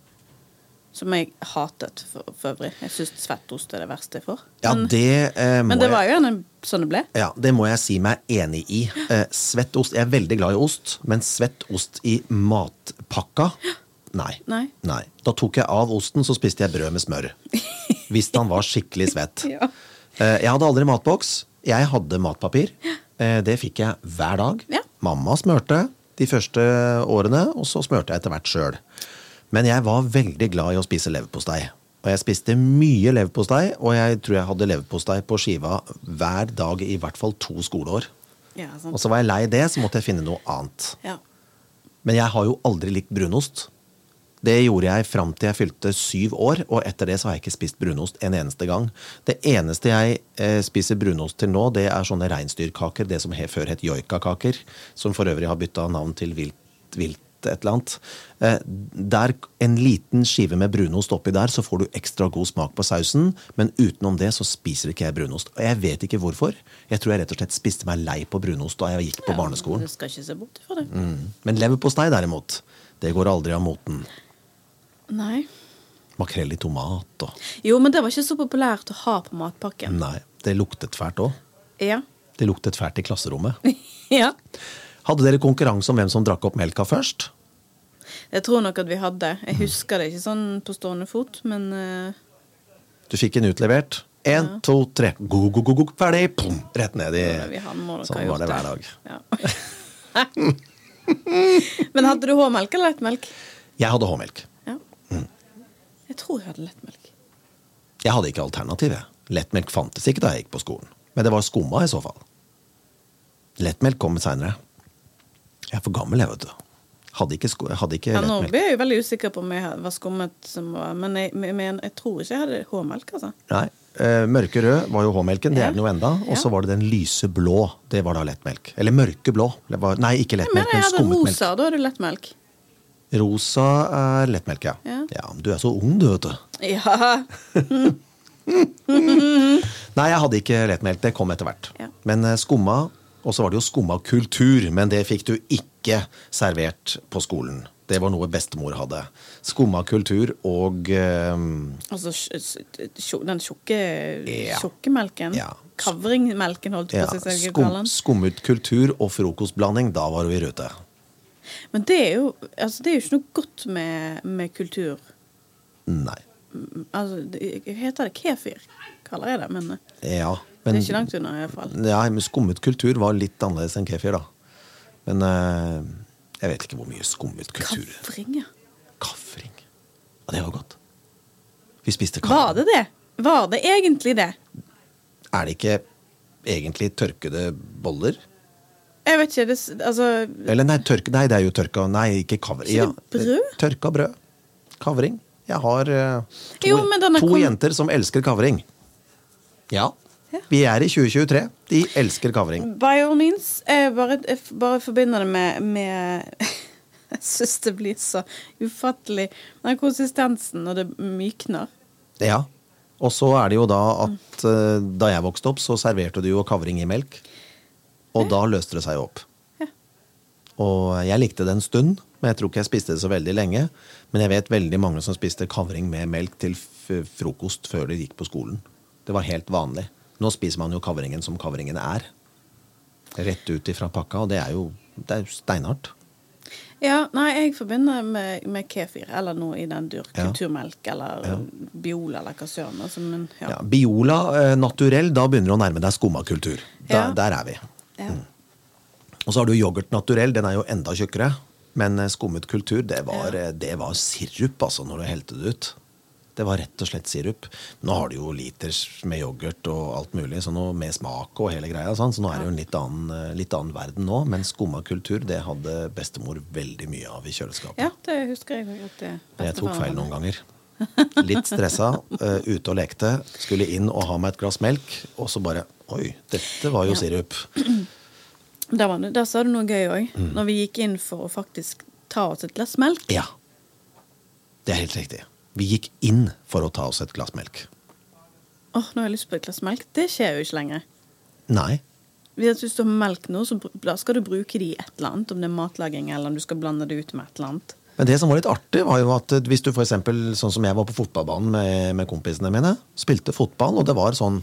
Som jeg hatet for, for øvrig. Jeg syns svett ost er det verste jeg får. ja, men, det eh, men det var jo gjerne sånn det ble. Ja, Det må jeg si meg enig i. Eh, svett ost Jeg er veldig glad i ost, men svett ost i matpakka Nei. Nei. Nei. Da tok jeg av osten, så spiste jeg brød med smør. Hvis han var skikkelig svett. Ja. Eh, jeg hadde aldri matboks. Jeg hadde matpapir. Eh, det fikk jeg hver dag. Ja. Mamma smørte de første årene, og så smørte jeg etter hvert sjøl. Men jeg var veldig glad i å spise leverpostei. Og jeg spiste mye leverpostei, og jeg tror jeg hadde leverpostei på skiva hver dag i hvert fall to skoleår. Ja. Og så var jeg lei det, så måtte jeg finne noe annet. Ja. Men jeg har jo aldri likt brunost. Det gjorde jeg fram til jeg fylte syv år, og etter det så har jeg ikke spist brunost en eneste gang. Det eneste jeg eh, spiser brunost til nå, det er sånne reinsdyrkaker, det som før het joikakaker, som for øvrig har bytta navn til vilt, vilt et eller annet. Eh, der, en liten skive med brunost oppi der, så får du ekstra god smak på sausen, men utenom det så spiser ikke jeg brunost. Og jeg vet ikke hvorfor. Jeg tror jeg rett og slett spiste meg lei på brunost da jeg gikk på barneskolen. Bort fra det. Mm. Men leverpostei derimot, det går aldri av moten. Nei. Makrell i tomat og Jo, men det var ikke så populært å ha på matpakken. Nei, det luktet fælt òg. Ja. Det luktet fælt i klasserommet. ja. Hadde dere konkurranse om hvem som drakk opp melka først? Jeg tror nok at vi hadde. Jeg husker det ikke sånn på stående fot, men uh... Du fikk en utlevert. Én, to, tre. Go, go, go, go, ferdig! Pum, rett ned i Sånn var det hver dag. Ja. men hadde du H-melk eller lettmelk? Jeg hadde H-melk. Tror jeg hadde lettmelk. Jeg hadde ikke alternativet. Lettmelk fantes ikke da jeg gikk på skolen. Men det var skumma i så fall. Lettmelk kom seinere. Jeg er for gammel, jeg, vet du. Hadde ikke, sko hadde ikke Ja, nå lettmelk. ble jeg jo veldig usikker på om jeg var skummet, som var, men jeg, men jeg, tror ikke jeg hadde H-melk, altså. Nei. Eh, mørke rød var jo H-melken, det Ja. er den jo enda. Og så Ja. var det den lyse blå. Det var da lettmelk. Eller mørke blå. Var, nei, ikke lettmelk, men hadde skummet melk. rosa, da er det lettmelk. Rosa er lettmelk, ja. Ja. Du er så ung, du, vet du. Ja. Nei, jeg hadde ikke lettmelk. Det kom etter hvert. Ja. Men eh, skumma, og så var det jo skumma kultur, men det fikk du ikke servert på skolen. Det var noe bestemor hadde. Skumma kultur og um, Altså den tjukke Ja. tjukke melken. Ja. Kavringmelken, holdt du på å si. skummet kultur og frokostblanding. Da var du i rute. Men det er jo, altså, det er jo ikke noe godt med, med kultur. Nei. Altså, det, heter det kefir, kaller jeg det. Men ja, men det er ikke langt unna, iallfall. Ja, men skummet kultur var litt annerledes enn kefir, da. Men eh, jeg vet ikke hvor mye skummet kultur Kafring, ja. Kafring. Ja, det var godt. Vi spiste Var det det? Var det egentlig det? Er det ikke egentlig tørkede boller? Jeg vet ikke. Det, altså Eller nei, tørk, nei, det er jo tørka Nei, ikke kavring. Ja, brød? Tørka brød. Kavring. Jeg har uh, to, Jo, to kom- jenter som elsker kavring. Ja. Ja. Vi er i 2023. De elsker kavring. By all means. Jeg bare, jeg bare forbinder det med, med Jeg syns det blir så ufattelig Den konsistensen når det mykner. Ja. Og så er det jo da at eh, da jeg vokste opp, så serverte du jo kavring i melk. Og da løste det seg jo opp. Ja. Og jeg likte det en stund, men jeg tror ikke jeg spiste det så veldig lenge. Men jeg vet veldig mange som spiste kavring med melk til frokost før de gikk på skolen. Det var helt vanlig. Nå spiser man jo kavringen som kavringen er. Rett ut ifra pakka, og det er jo det er jo steinhardt. Ja, nei, jeg forbinder med, med kefir, eller noe i den. Ja. Kulturmelk, eller Ja. Biola, eller hva søren. Altså, ja. Ja, Biola eh, naturell, da begynner du å nærme deg skummakultur. Ja. Der er vi. Ja. Og så har du yoghurt naturell, den er jo enda tjukkere. Men eh, skummet kultur, det var, ja. det var sirup altså, når du helte det ut. Det var rett og slett sirup. Nå har du jo liters med yoghurt og alt mulig, så nå med smak og hele greia. Sånn, så nå er det jo en litt annen, eh, litt annen verden nå. Men skumma kultur, det hadde bestemor veldig mye av i kjøleskapet. Ja, det husker jeg òg. Jeg tok feil noen ganger. Litt stressa, uh, ute og lekte. Skulle inn og ha meg et glass melk, og så bare Oi, dette var jo Ja. sirup. Der, var det, der sa du noe gøy òg. Mm. Når vi gikk inn for å faktisk ta oss et glass melk. Ja. Det er helt riktig. Vi gikk inn for å ta oss et glass melk. Åh, nå har jeg lyst på et glass melk. Det skjer jo ikke lenger. Nei. Hvis du har melk nå, så da skal du bruke det i et eller annet. Om det er matlaging, eller om du skal blande det ut med et eller annet. Men det som var litt artig, var jo at eh, hvis du for eksempel, sånn som jeg var på fotballbanen med, med kompisene mine, spilte fotball, og det var sånn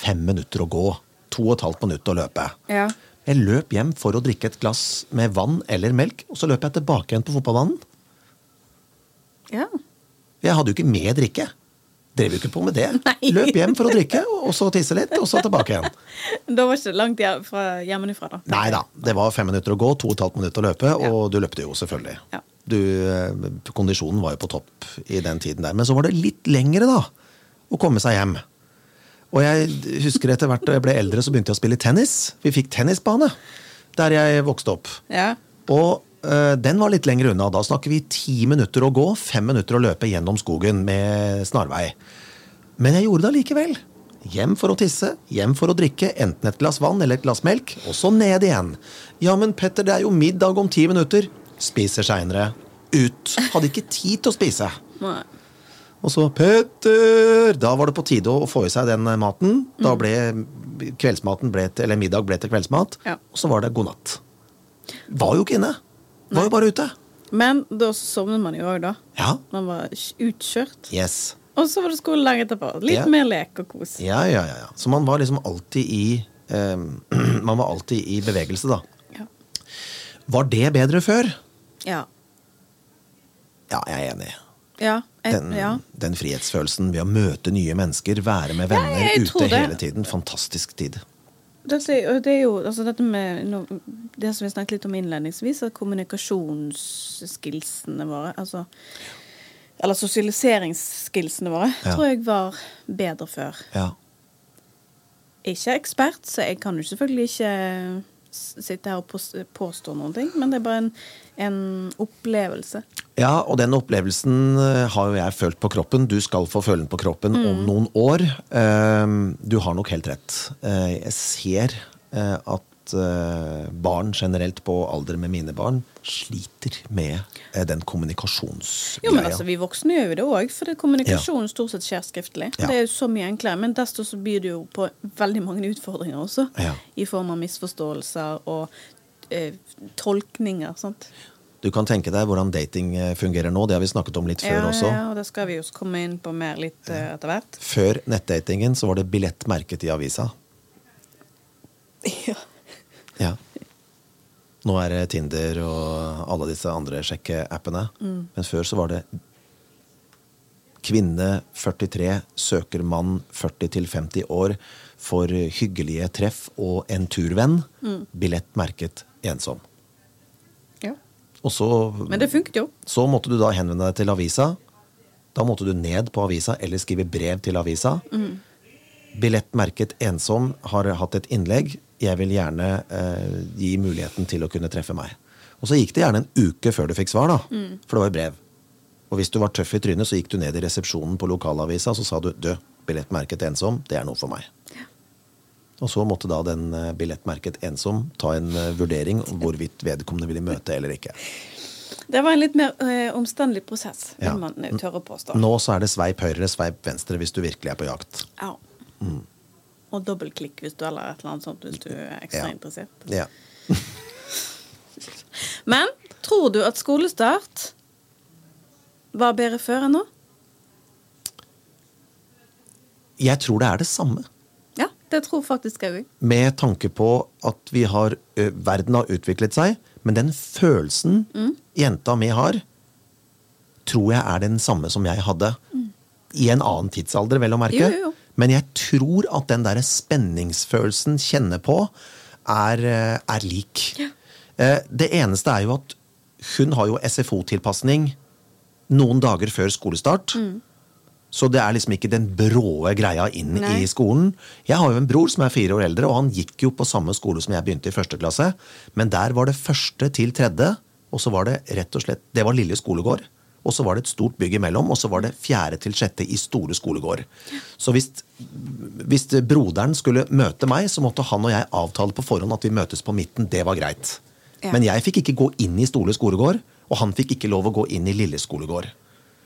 fem minutter å gå. To og et halvt minutt å løpe. Ja. Jeg løp hjem for å drikke et glass med vann eller melk, og så løp jeg tilbake igjen på fotballbanen. ja. Jeg hadde jo ikke med drikke. Drev jo ikke på med det. Nei. Løp hjem for å drikke, og så tisse litt, og så tilbake igjen. Da var ikke langt fra hjemmefra, da. Nei da, det var fem minutter å gå, to og et halvt minutt å løpe, og du løpte jo selvfølgelig. Ja. Du, eh, kondisjonen var jo på topp i den tiden der. Men så var det litt lengre, da, å komme seg hjem. Og jeg husker etter hvert da jeg ble eldre, så begynte jeg å spille tennis. Vi fikk tennisbane der jeg vokste opp. Ja. Og øh, den var litt lenger unna. Da snakker vi ti minutter å gå, fem minutter å løpe gjennom skogen med snarvei. Men jeg gjorde det allikevel. Hjem for å tisse, hjem for å drikke enten et glass vann eller et glass melk, og så ned igjen. Ja, men Petter, det er jo middag om ti minutter. Spiser seinere. Ut. Hadde ikke tid til å spise. Nei. Og så Petter! Da var det på tide å få i seg den maten. Da ble kveldsmaten ble til, eller middag ble til kveldsmat. Ja. Og så var det god natt. Var jo ikke inne. Var jo bare ute. Men da sovnet man jo òg, da. Ja. Man var utkjørt. Yes. Og så var det skole lenge etterpå. Litt Ja. mer lek og kos. Ja, ja, ja, ja. Så man var liksom alltid i eh, Man var alltid i bevegelse, da. Ja. Var det bedre før? Ja. Ja, jeg er enig. Ja. Jeg, Den, ja. den frihetsfølelsen ved å møte nye mennesker, være med venner ja, ute det. hele tiden. Fantastisk tid. Det, det er jo altså dette med Det som vi snakket litt om innledningsvis, er kommunikasjonsskillsene våre. Altså, eller sosialiseringsskillsene våre, tror jeg var bedre før. Ja. Ikke ekspert, så jeg kan jo selvfølgelig ikke sitte her og påstå noen ting, men det er bare en, en opplevelse. Ja, og den opplevelsen eh, har jo jeg følt på kroppen. Du skal få føle den på kroppen om noen år. Eh, Du har nok helt rett. Eh, Jeg ser eh, at barn generelt på alder med mine barn sliter med den kommunikasjonsgreia. Jo, men altså, Vi voksne gjør jo det òg, for kommunikasjonen ja. stort sett skjer skriftlig. Ja. Det er jo så mye enklere, men desto så byr det jo på veldig mange utfordringer også. Ja. I form av misforståelser og eh, tolkninger. sant? Du kan tenke deg hvordan dating eh, fungerer nå. Det har vi snakket om litt før også. ja, og det skal vi jo komme inn på mer litt eh, etter hvert. Før nettdatingen så var det billett merket i avisa. Ja. Ja. Nå er det Tinder og alle disse andre sjekkeappene. Men før så var det kvinne 43 søker mann 40-50 år for hyggelige treff og en turvenn. Billett merket ensom. ja. Og så, Men det funket jo. så måtte du da henvende deg til avisa. Da måtte du ned på avisa eller skrive brev til avisa. Billett merket ensom har hatt et innlegg. Jeg vil gjerne eh, gi muligheten til å kunne treffe meg. Og så gikk det gjerne en uke før du fikk svar, da. For det var jo brev. Og hvis du var tøff i trynet, så gikk du ned i resepsjonen på lokalavisa så sa du du, billettmerket ensom, det er noe for meg. Og så måtte da den eh, billettmerket ensom ta en eh, vurdering om hvorvidt vedkommende ville møte eller ikke. Det var en litt mer eh, omstendelig prosess, vil Ja. man tør tørre å påstå. Nå så er det sveip høyre, sveip venstre hvis du virkelig er på jakt. Ja. Og dobbeltklikk hvis du eller et eller annet sånt hvis du er ekstra Ja. interessert. Ja. Men tror du at skolestart var bedre før enn nå? Jeg tror det er det samme. Ja, det tror faktisk jeg òg. Med tanke på at vi har verden har utviklet seg, men den følelsen jenta mi har, tror jeg er den samme som jeg hadde. I en annen tidsalder, vel å merke. Jo, jo, jo. Men jeg tror at den derre spenningsfølelsen kjenner på, er, er lik. Ja. Det eneste er jo at hun har jo SFO-tilpasning noen dager før skolestart. Så det er liksom ikke den bråe greia inn Nei. i skolen. Jeg har jo en bror som er fire år eldre, og han gikk jo på samme skole som jeg begynte i første klasse. Men der var det første til tredje, og så var det rett og slett Det var lille skolegård. Og så var det et stort bygg imellom, og så var det fjerde til sjette i store skolegård. Så hvis, hvis broderen skulle møte meg, så måtte han og jeg avtale på forhånd at vi møtes på midten. Det var greit. Ja. Men jeg fikk ikke gå inn i Store skolegård, og han fikk ikke lov å gå inn i Lille skolegård.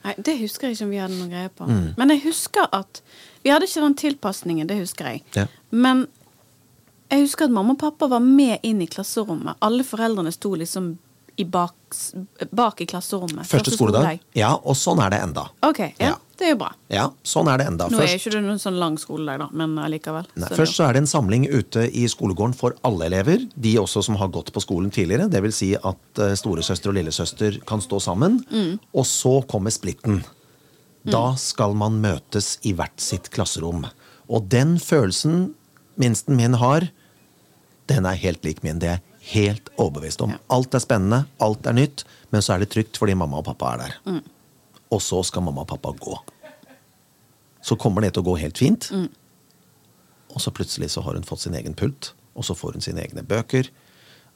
Nei, Det husker jeg ikke om vi hadde noen greie på. Mm. Men jeg husker at Vi hadde ikke den tilpasningen, det husker jeg. Ja. Men jeg husker at mamma og pappa var med inn i klasserommet. Alle foreldrene sto liksom i bak, bak i klasserommet. Første skoledag. Ja, og sånn er det enda. Ok, ja, Ja. det er jo bra. Ja, sånn er det enda. Nå er ikke det noen sånn lang skoledag, da, men allikevel. nei, Så først så er det en samling ute i skolegården for alle elever. De også som har gått på skolen tidligere. Det vil si at eh, storesøster og lillesøster kan stå sammen. Mm. Og så kommer splitten. Da skal man møtes i hvert sitt klasserom. Og den følelsen minsten min har, den er helt lik min. Det er helt overbevist om. Ja. Alt er spennende, alt er nytt, men så er det trygt fordi mamma og pappa er der. Mm. Og så skal mamma og pappa gå. Så kommer det til å gå helt fint. Mm. Og så plutselig så har hun fått sin egen pult, og så får hun sine egne bøker.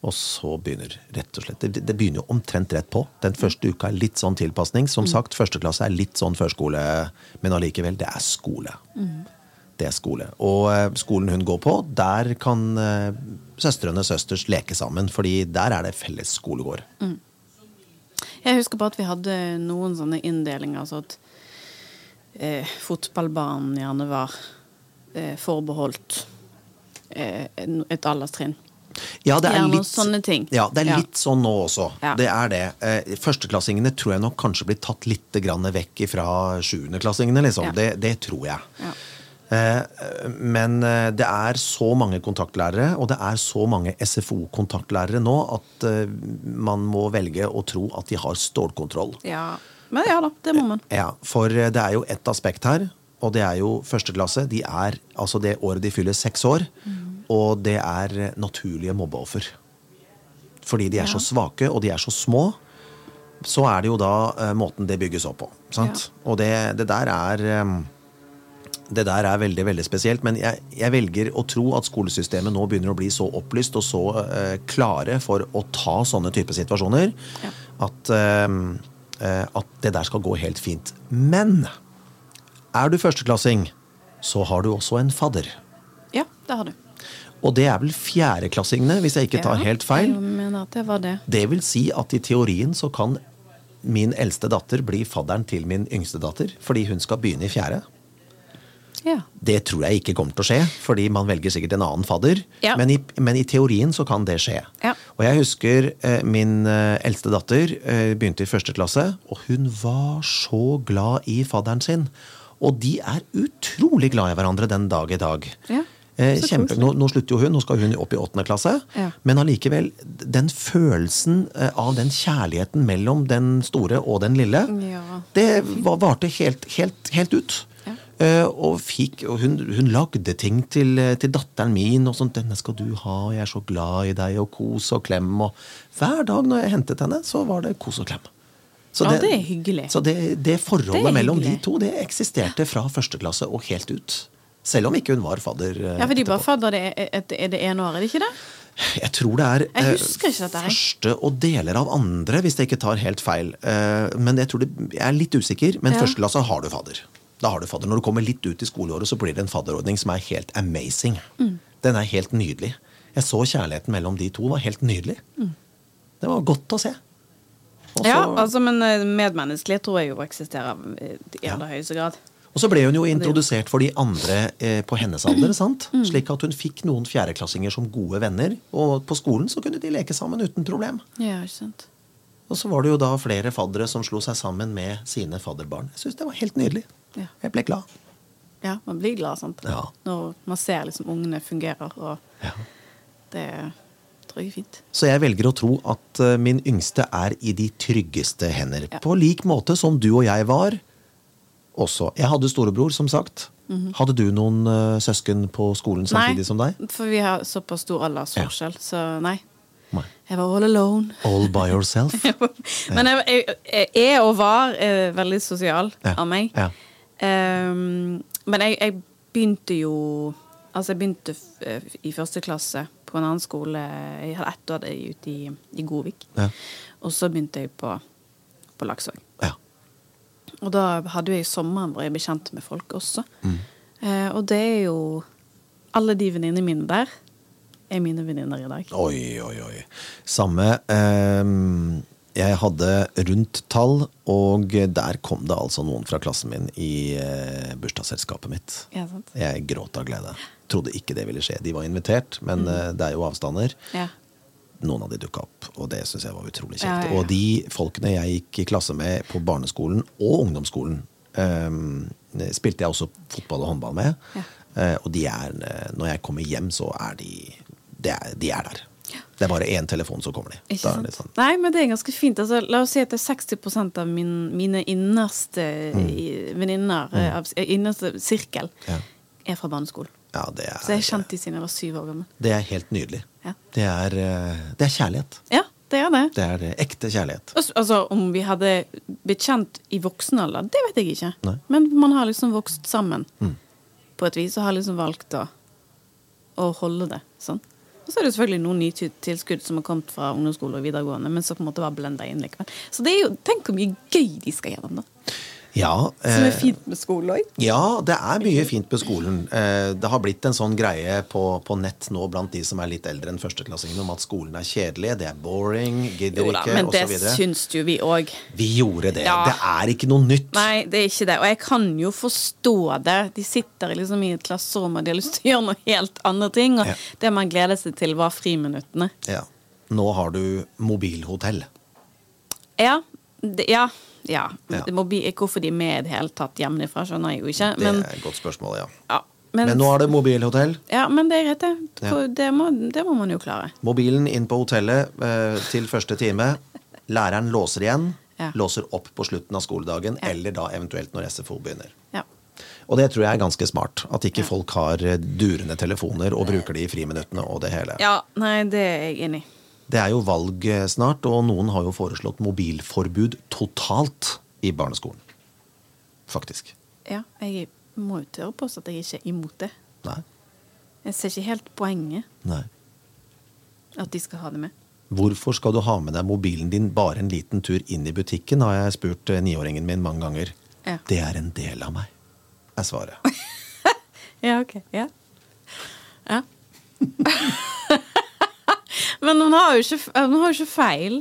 Og så begynner rett og slett Det, det begynner jo omtrent rett på. Den første uka er litt sånn tilpasning. Som sagt, første klasse er litt sånn førskole, men allikevel, det er skole. Det er skole. Og eh, skolen hun går på, der kan eh, søstrene søsters leke sammen. fordi der er det felles skolegård. Jeg husker bare at vi hadde noen sånne inndelinger, så at eh, fotballbanen gjerne var eh, forbeholdt eh, et alderstrinn. Ja, det er litt, sånne ting. Ja, det er Ja. sånn nå også. Ja. Det er det. Eh, Førsteklassingene tror jeg nok kanskje blir tatt litt grann vekk fra sjuendeklassingene, liksom. Ja. Det, det tror jeg. Ja. Eh, Men eh, det er så mange kontaktlærere, og det er så mange SFO-kontaktlærere nå, at eh, man må velge å tro at de har stålkontroll. ja. Men ja da, det må man. Ja, for det er jo ett aspekt her, og det er jo første klasse. De er altså det året de fyller seks år, og det er naturlige mobbeoffer. Fordi de er Ja. så svake, og de er så små. Så er det jo da eh, måten det bygges opp på. Sant? Og det, det der er eh, det der er veldig veldig spesielt, men jeg, jeg velger å tro at skolesystemet nå begynner å bli så opplyst og så eh, klare for å ta sånne type situasjoner Ja. at, eh, eh, at det der skal gå helt fint. Men er du førsteklassing, så har du også en fadder. Ja, det har du. Og det er vel fjerdeklassingene, hvis jeg ikke tar helt feil. Jeg mener at det var det. Det vil si at i teorien så kan min eldste datter bli fadderen til min yngste datter, fordi hun skal begynne i fjerde. Ja. Det tror jeg ikke kommer til å skje, fordi man velger sikkert en annen fadder. Ja. Men, i, men i teorien så kan det skje. Ja. Og jeg husker eh, min eh, eldste datter eh, begynte i første klasse, og hun var så glad i fadderen sin. Og de er utrolig glad i hverandre den dag i dag. Ja, Eh, kjempe, nå, nå slutter jo hun, nå skal hun opp i åttende klasse. Ja. Men allikevel, den følelsen eh, av den kjærligheten mellom den store og den lille, Ja. det var, varte helt, helt, helt ut. Eh, og fikk, og hun, hun lagde ting til, eh, til datteren min. og sånt, 'Denne skal du ha, jeg er så glad i deg', og kos og klem. Og hver dag når jeg hentet henne, så var det kos og klem. Så Ja, det er hyggelig. Så det, det forholdet Det mellom de to det eksisterte fra første klasse og helt ut. Selv om ikke hun var fadder. eh, Ja, for de var fadder det er, er- det ene året, er det ikke det? Jeg tror det er eh, første og deler av andre, hvis jeg ikke tar helt feil. Eh, Men jeg tror det, jeg er litt usikker, men Ja. første klasse har du fadder. Da har du fadder. Når du kommer litt ut i skoleåret, så blir det en fadderordning som er helt amazing. Mm. Den er helt nydelig. Jeg så kjærligheten mellom de to var helt nydelig. Det var godt å se. Også, Mm. Ja, altså, men eh, medmenneskelig tror jeg jo eksisterer i aller høyeste grad. og så ble hun jo introdusert for de andre eh, på hennes alder, sant? Mm. slik at hun fikk noen fjerdeklassinger som gode venner. Og på skolen så kunne de leke sammen uten problem. Ja, ikke sant. Og så var det jo da flere faddere som slo seg sammen med sine fadderbarn. Jeg syns det var helt nydelig. Ja. Jeg ble glad. Ja, man blir glad, sant. Ja. Når man ser liksom ungene fungerer, og Ja. det tror jeg er fint. Så jeg velger å tro at eh, min yngste er i de tryggeste hender. På lik måte som du og jeg var også. Jeg hadde storebror, som sagt. Hadde du noen eh, søsken på skolen samtidig som deg? Nei, for vi har såpass stor aldersforskjell, så nei. Jeg var all alone. All by yourself. Men jeg, jeg, jeg er og var eh, veldig sosial Ja. av meg. Ja. Um, men jeg, jeg begynte jo Altså, jeg begynte eh, i første klasse på en annen skole. Jeg hadde ett år ute i, i Godvik. Ja. Og så begynte jeg på, på Laksvåg. Og da hadde jeg sommeren hvor jeg ble kjent med folk også. Mm. Uh, og det er jo Alle de venninnene mine der er mine venninner i dag. Oi, oi, oi. Samme. Eh, jeg hadde rundt tall, og der kom det altså noen fra klassen min i eh, bursdagsselskapet mitt. Ja, sant? Jeg gråt av glede. Trodde ikke det ville skje. De var invitert, men Mm. eh, det er jo avstander. Ja. Noen av de dukka opp, og det syns jeg var utrolig kjekt. ja. Og de folkene jeg gikk i klasse med på barneskolen og ungdomsskolen, eh, spilte jeg også fotball og håndball med. Ja. Eh, og de er, når jeg kommer hjem, så er de De er, de er der. Det er bare én telefon, så kommer de. Ikke sant? det sånn. Nei, men det er ganske fint. Altså, la oss si at det er 60 av min, mine innerste mm. venninner, mm. innerste sirkel. Ja. er fra barneskolen. Ja, det er, Så jeg har kjent de siden jeg var syv år gammel. det er helt nydelig. Ja. Det, er, eh, det er kjærlighet. Ja, det er det. Det er eh, ekte kjærlighet. Altså, om vi hadde blitt kjent i voksen alder, det vet jeg ikke. Nei. Men man har liksom vokst sammen Mm. på et vis, og har liksom valgt å, å holde det sånn. Og så er det selvfølgelig noen nye tilskudd som har kommet fra ungdomsskole og videregående, men så på en måte var blenda inn likevel. Så det er jo, tenk hvor mye gøy de skal gjennom, da. Ja, Som er eh, fint med skolen òg. Ja, det er mye fint med skolen. Eh, Det har blitt en sånn greie på, på nett nå blant de som er litt eldre enn førsteklassingene, om at skolen er kjedelig, det er boring, gidder Jo da, ikke, men det osv. syns jo vi òg. Vi gjorde det. Ja. Det er ikke noe nytt. Nei, det er ikke det. Og jeg kan jo forstå det. De sitter liksom i et klasserom og de har lyst til å gjøre noe helt andre ting. Og Ja. det man gleder seg til, var friminuttene. Ja. Nå har du mobilhotell. Ja. Det, ja. Ja. Bli, hvorfor de er med i det hele tatt hjemmefra, skjønner jeg jo ikke. Det er et godt spørsmål, ja. ja, men, Men nå er det mobilhotell. ja, men det er greit, det. Det, må, det må man jo klare. Mobilen inn på hotellet eh, til første time. Læreren låser igjen. Ja. Låser opp på slutten av skoledagen, Ja. eller da eventuelt når SFO begynner. Ja. Og det tror jeg er ganske smart. At ikke folk har eh, durende telefoner og bruker de i friminuttene og det hele. ja, nei, det er jeg enig i. Det er jo valg eh, snart, og noen har jo foreslått mobilforbud totalt i barneskolen. Faktisk. Ja, jeg må jo tørre påstå at jeg ikke er imot det. Nei. Jeg ser ikke helt poenget Nei. at de skal ha det med. Hvorfor skal du ha med deg mobilen din bare en liten tur inn i butikken, har jeg spurt eh, niåringen min mange ganger. Ja. Det er en del av meg, er svaret. Ja, ok. Ja. ja. Men hun har jo ikke, hun har ikke feil.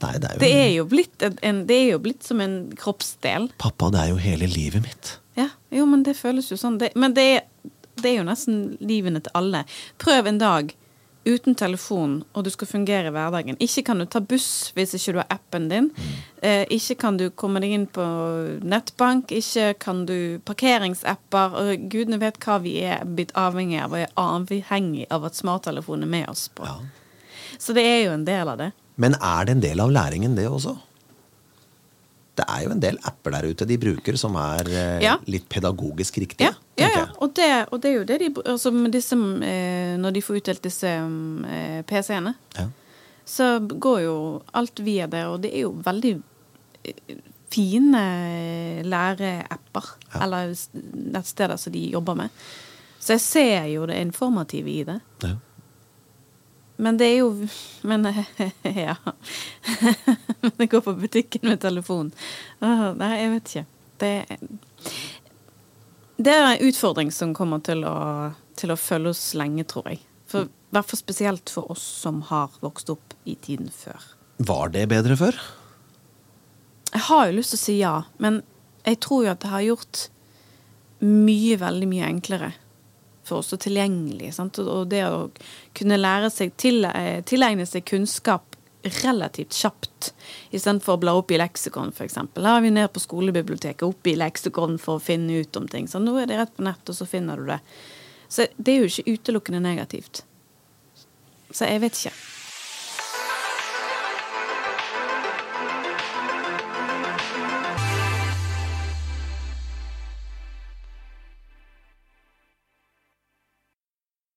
Nei, det er jo, Det er jo blitt, en, en, det er jo blitt som en kroppsdel. Pappa, det er jo hele livet mitt. Ja, jo, men det føles jo sånn. Det, men det er, det er jo nesten livene til alle. Prøv en dag uten telefon, og du skal fungere i hverdagen. Ikke kan du ta buss hvis ikke du har appen din. Eh, ikke kan du komme deg inn på nettbank. Ikke kan du parkeringsapper. Og gudene vet hva vi er blitt avhengig av, og er avhengig av at smarttelefonen er med oss på. Ja. Så det er jo en del av det. Men er det en del av læringen, det også? Det er jo en del apper der ute de bruker som er eh, Ja. litt pedagogisk riktige. Ja, ja, ja. Og, det, og det er jo det de altså disse, eh, Når de får utdelt disse eh, PC-ene, Ja. så går jo alt via det, og det er jo veldig eh, fine læreapper. Ja. Eller nettsteder som de jobber med. Så jeg ser jo det informative i det. Ja. Men det er jo Men ja. Men jeg går på butikken med telefon. Nei, jeg vet ikke. Det, det er en utfordring som kommer til å, til å følge oss lenge, tror jeg. For, I hvert fall spesielt for oss som har vokst opp i tiden før. Var det bedre før? Jeg har jo lyst til å si ja, men jeg tror jo at det har gjort mye, veldig mye enklere for oss tilgjengelig. Sant? Og- det å kunne lære seg eh, tilegne seg kunnskap relativt kjapt, istedenfor å bla opp i leksikon, f.eks. Da er vi ned på skolebiblioteket, opp i leksikon for å finne ut om ting. Så nå er det rett på nett, og så finner du det. Så det er jo ikke utelukkende negativt. Så jeg vet ikke.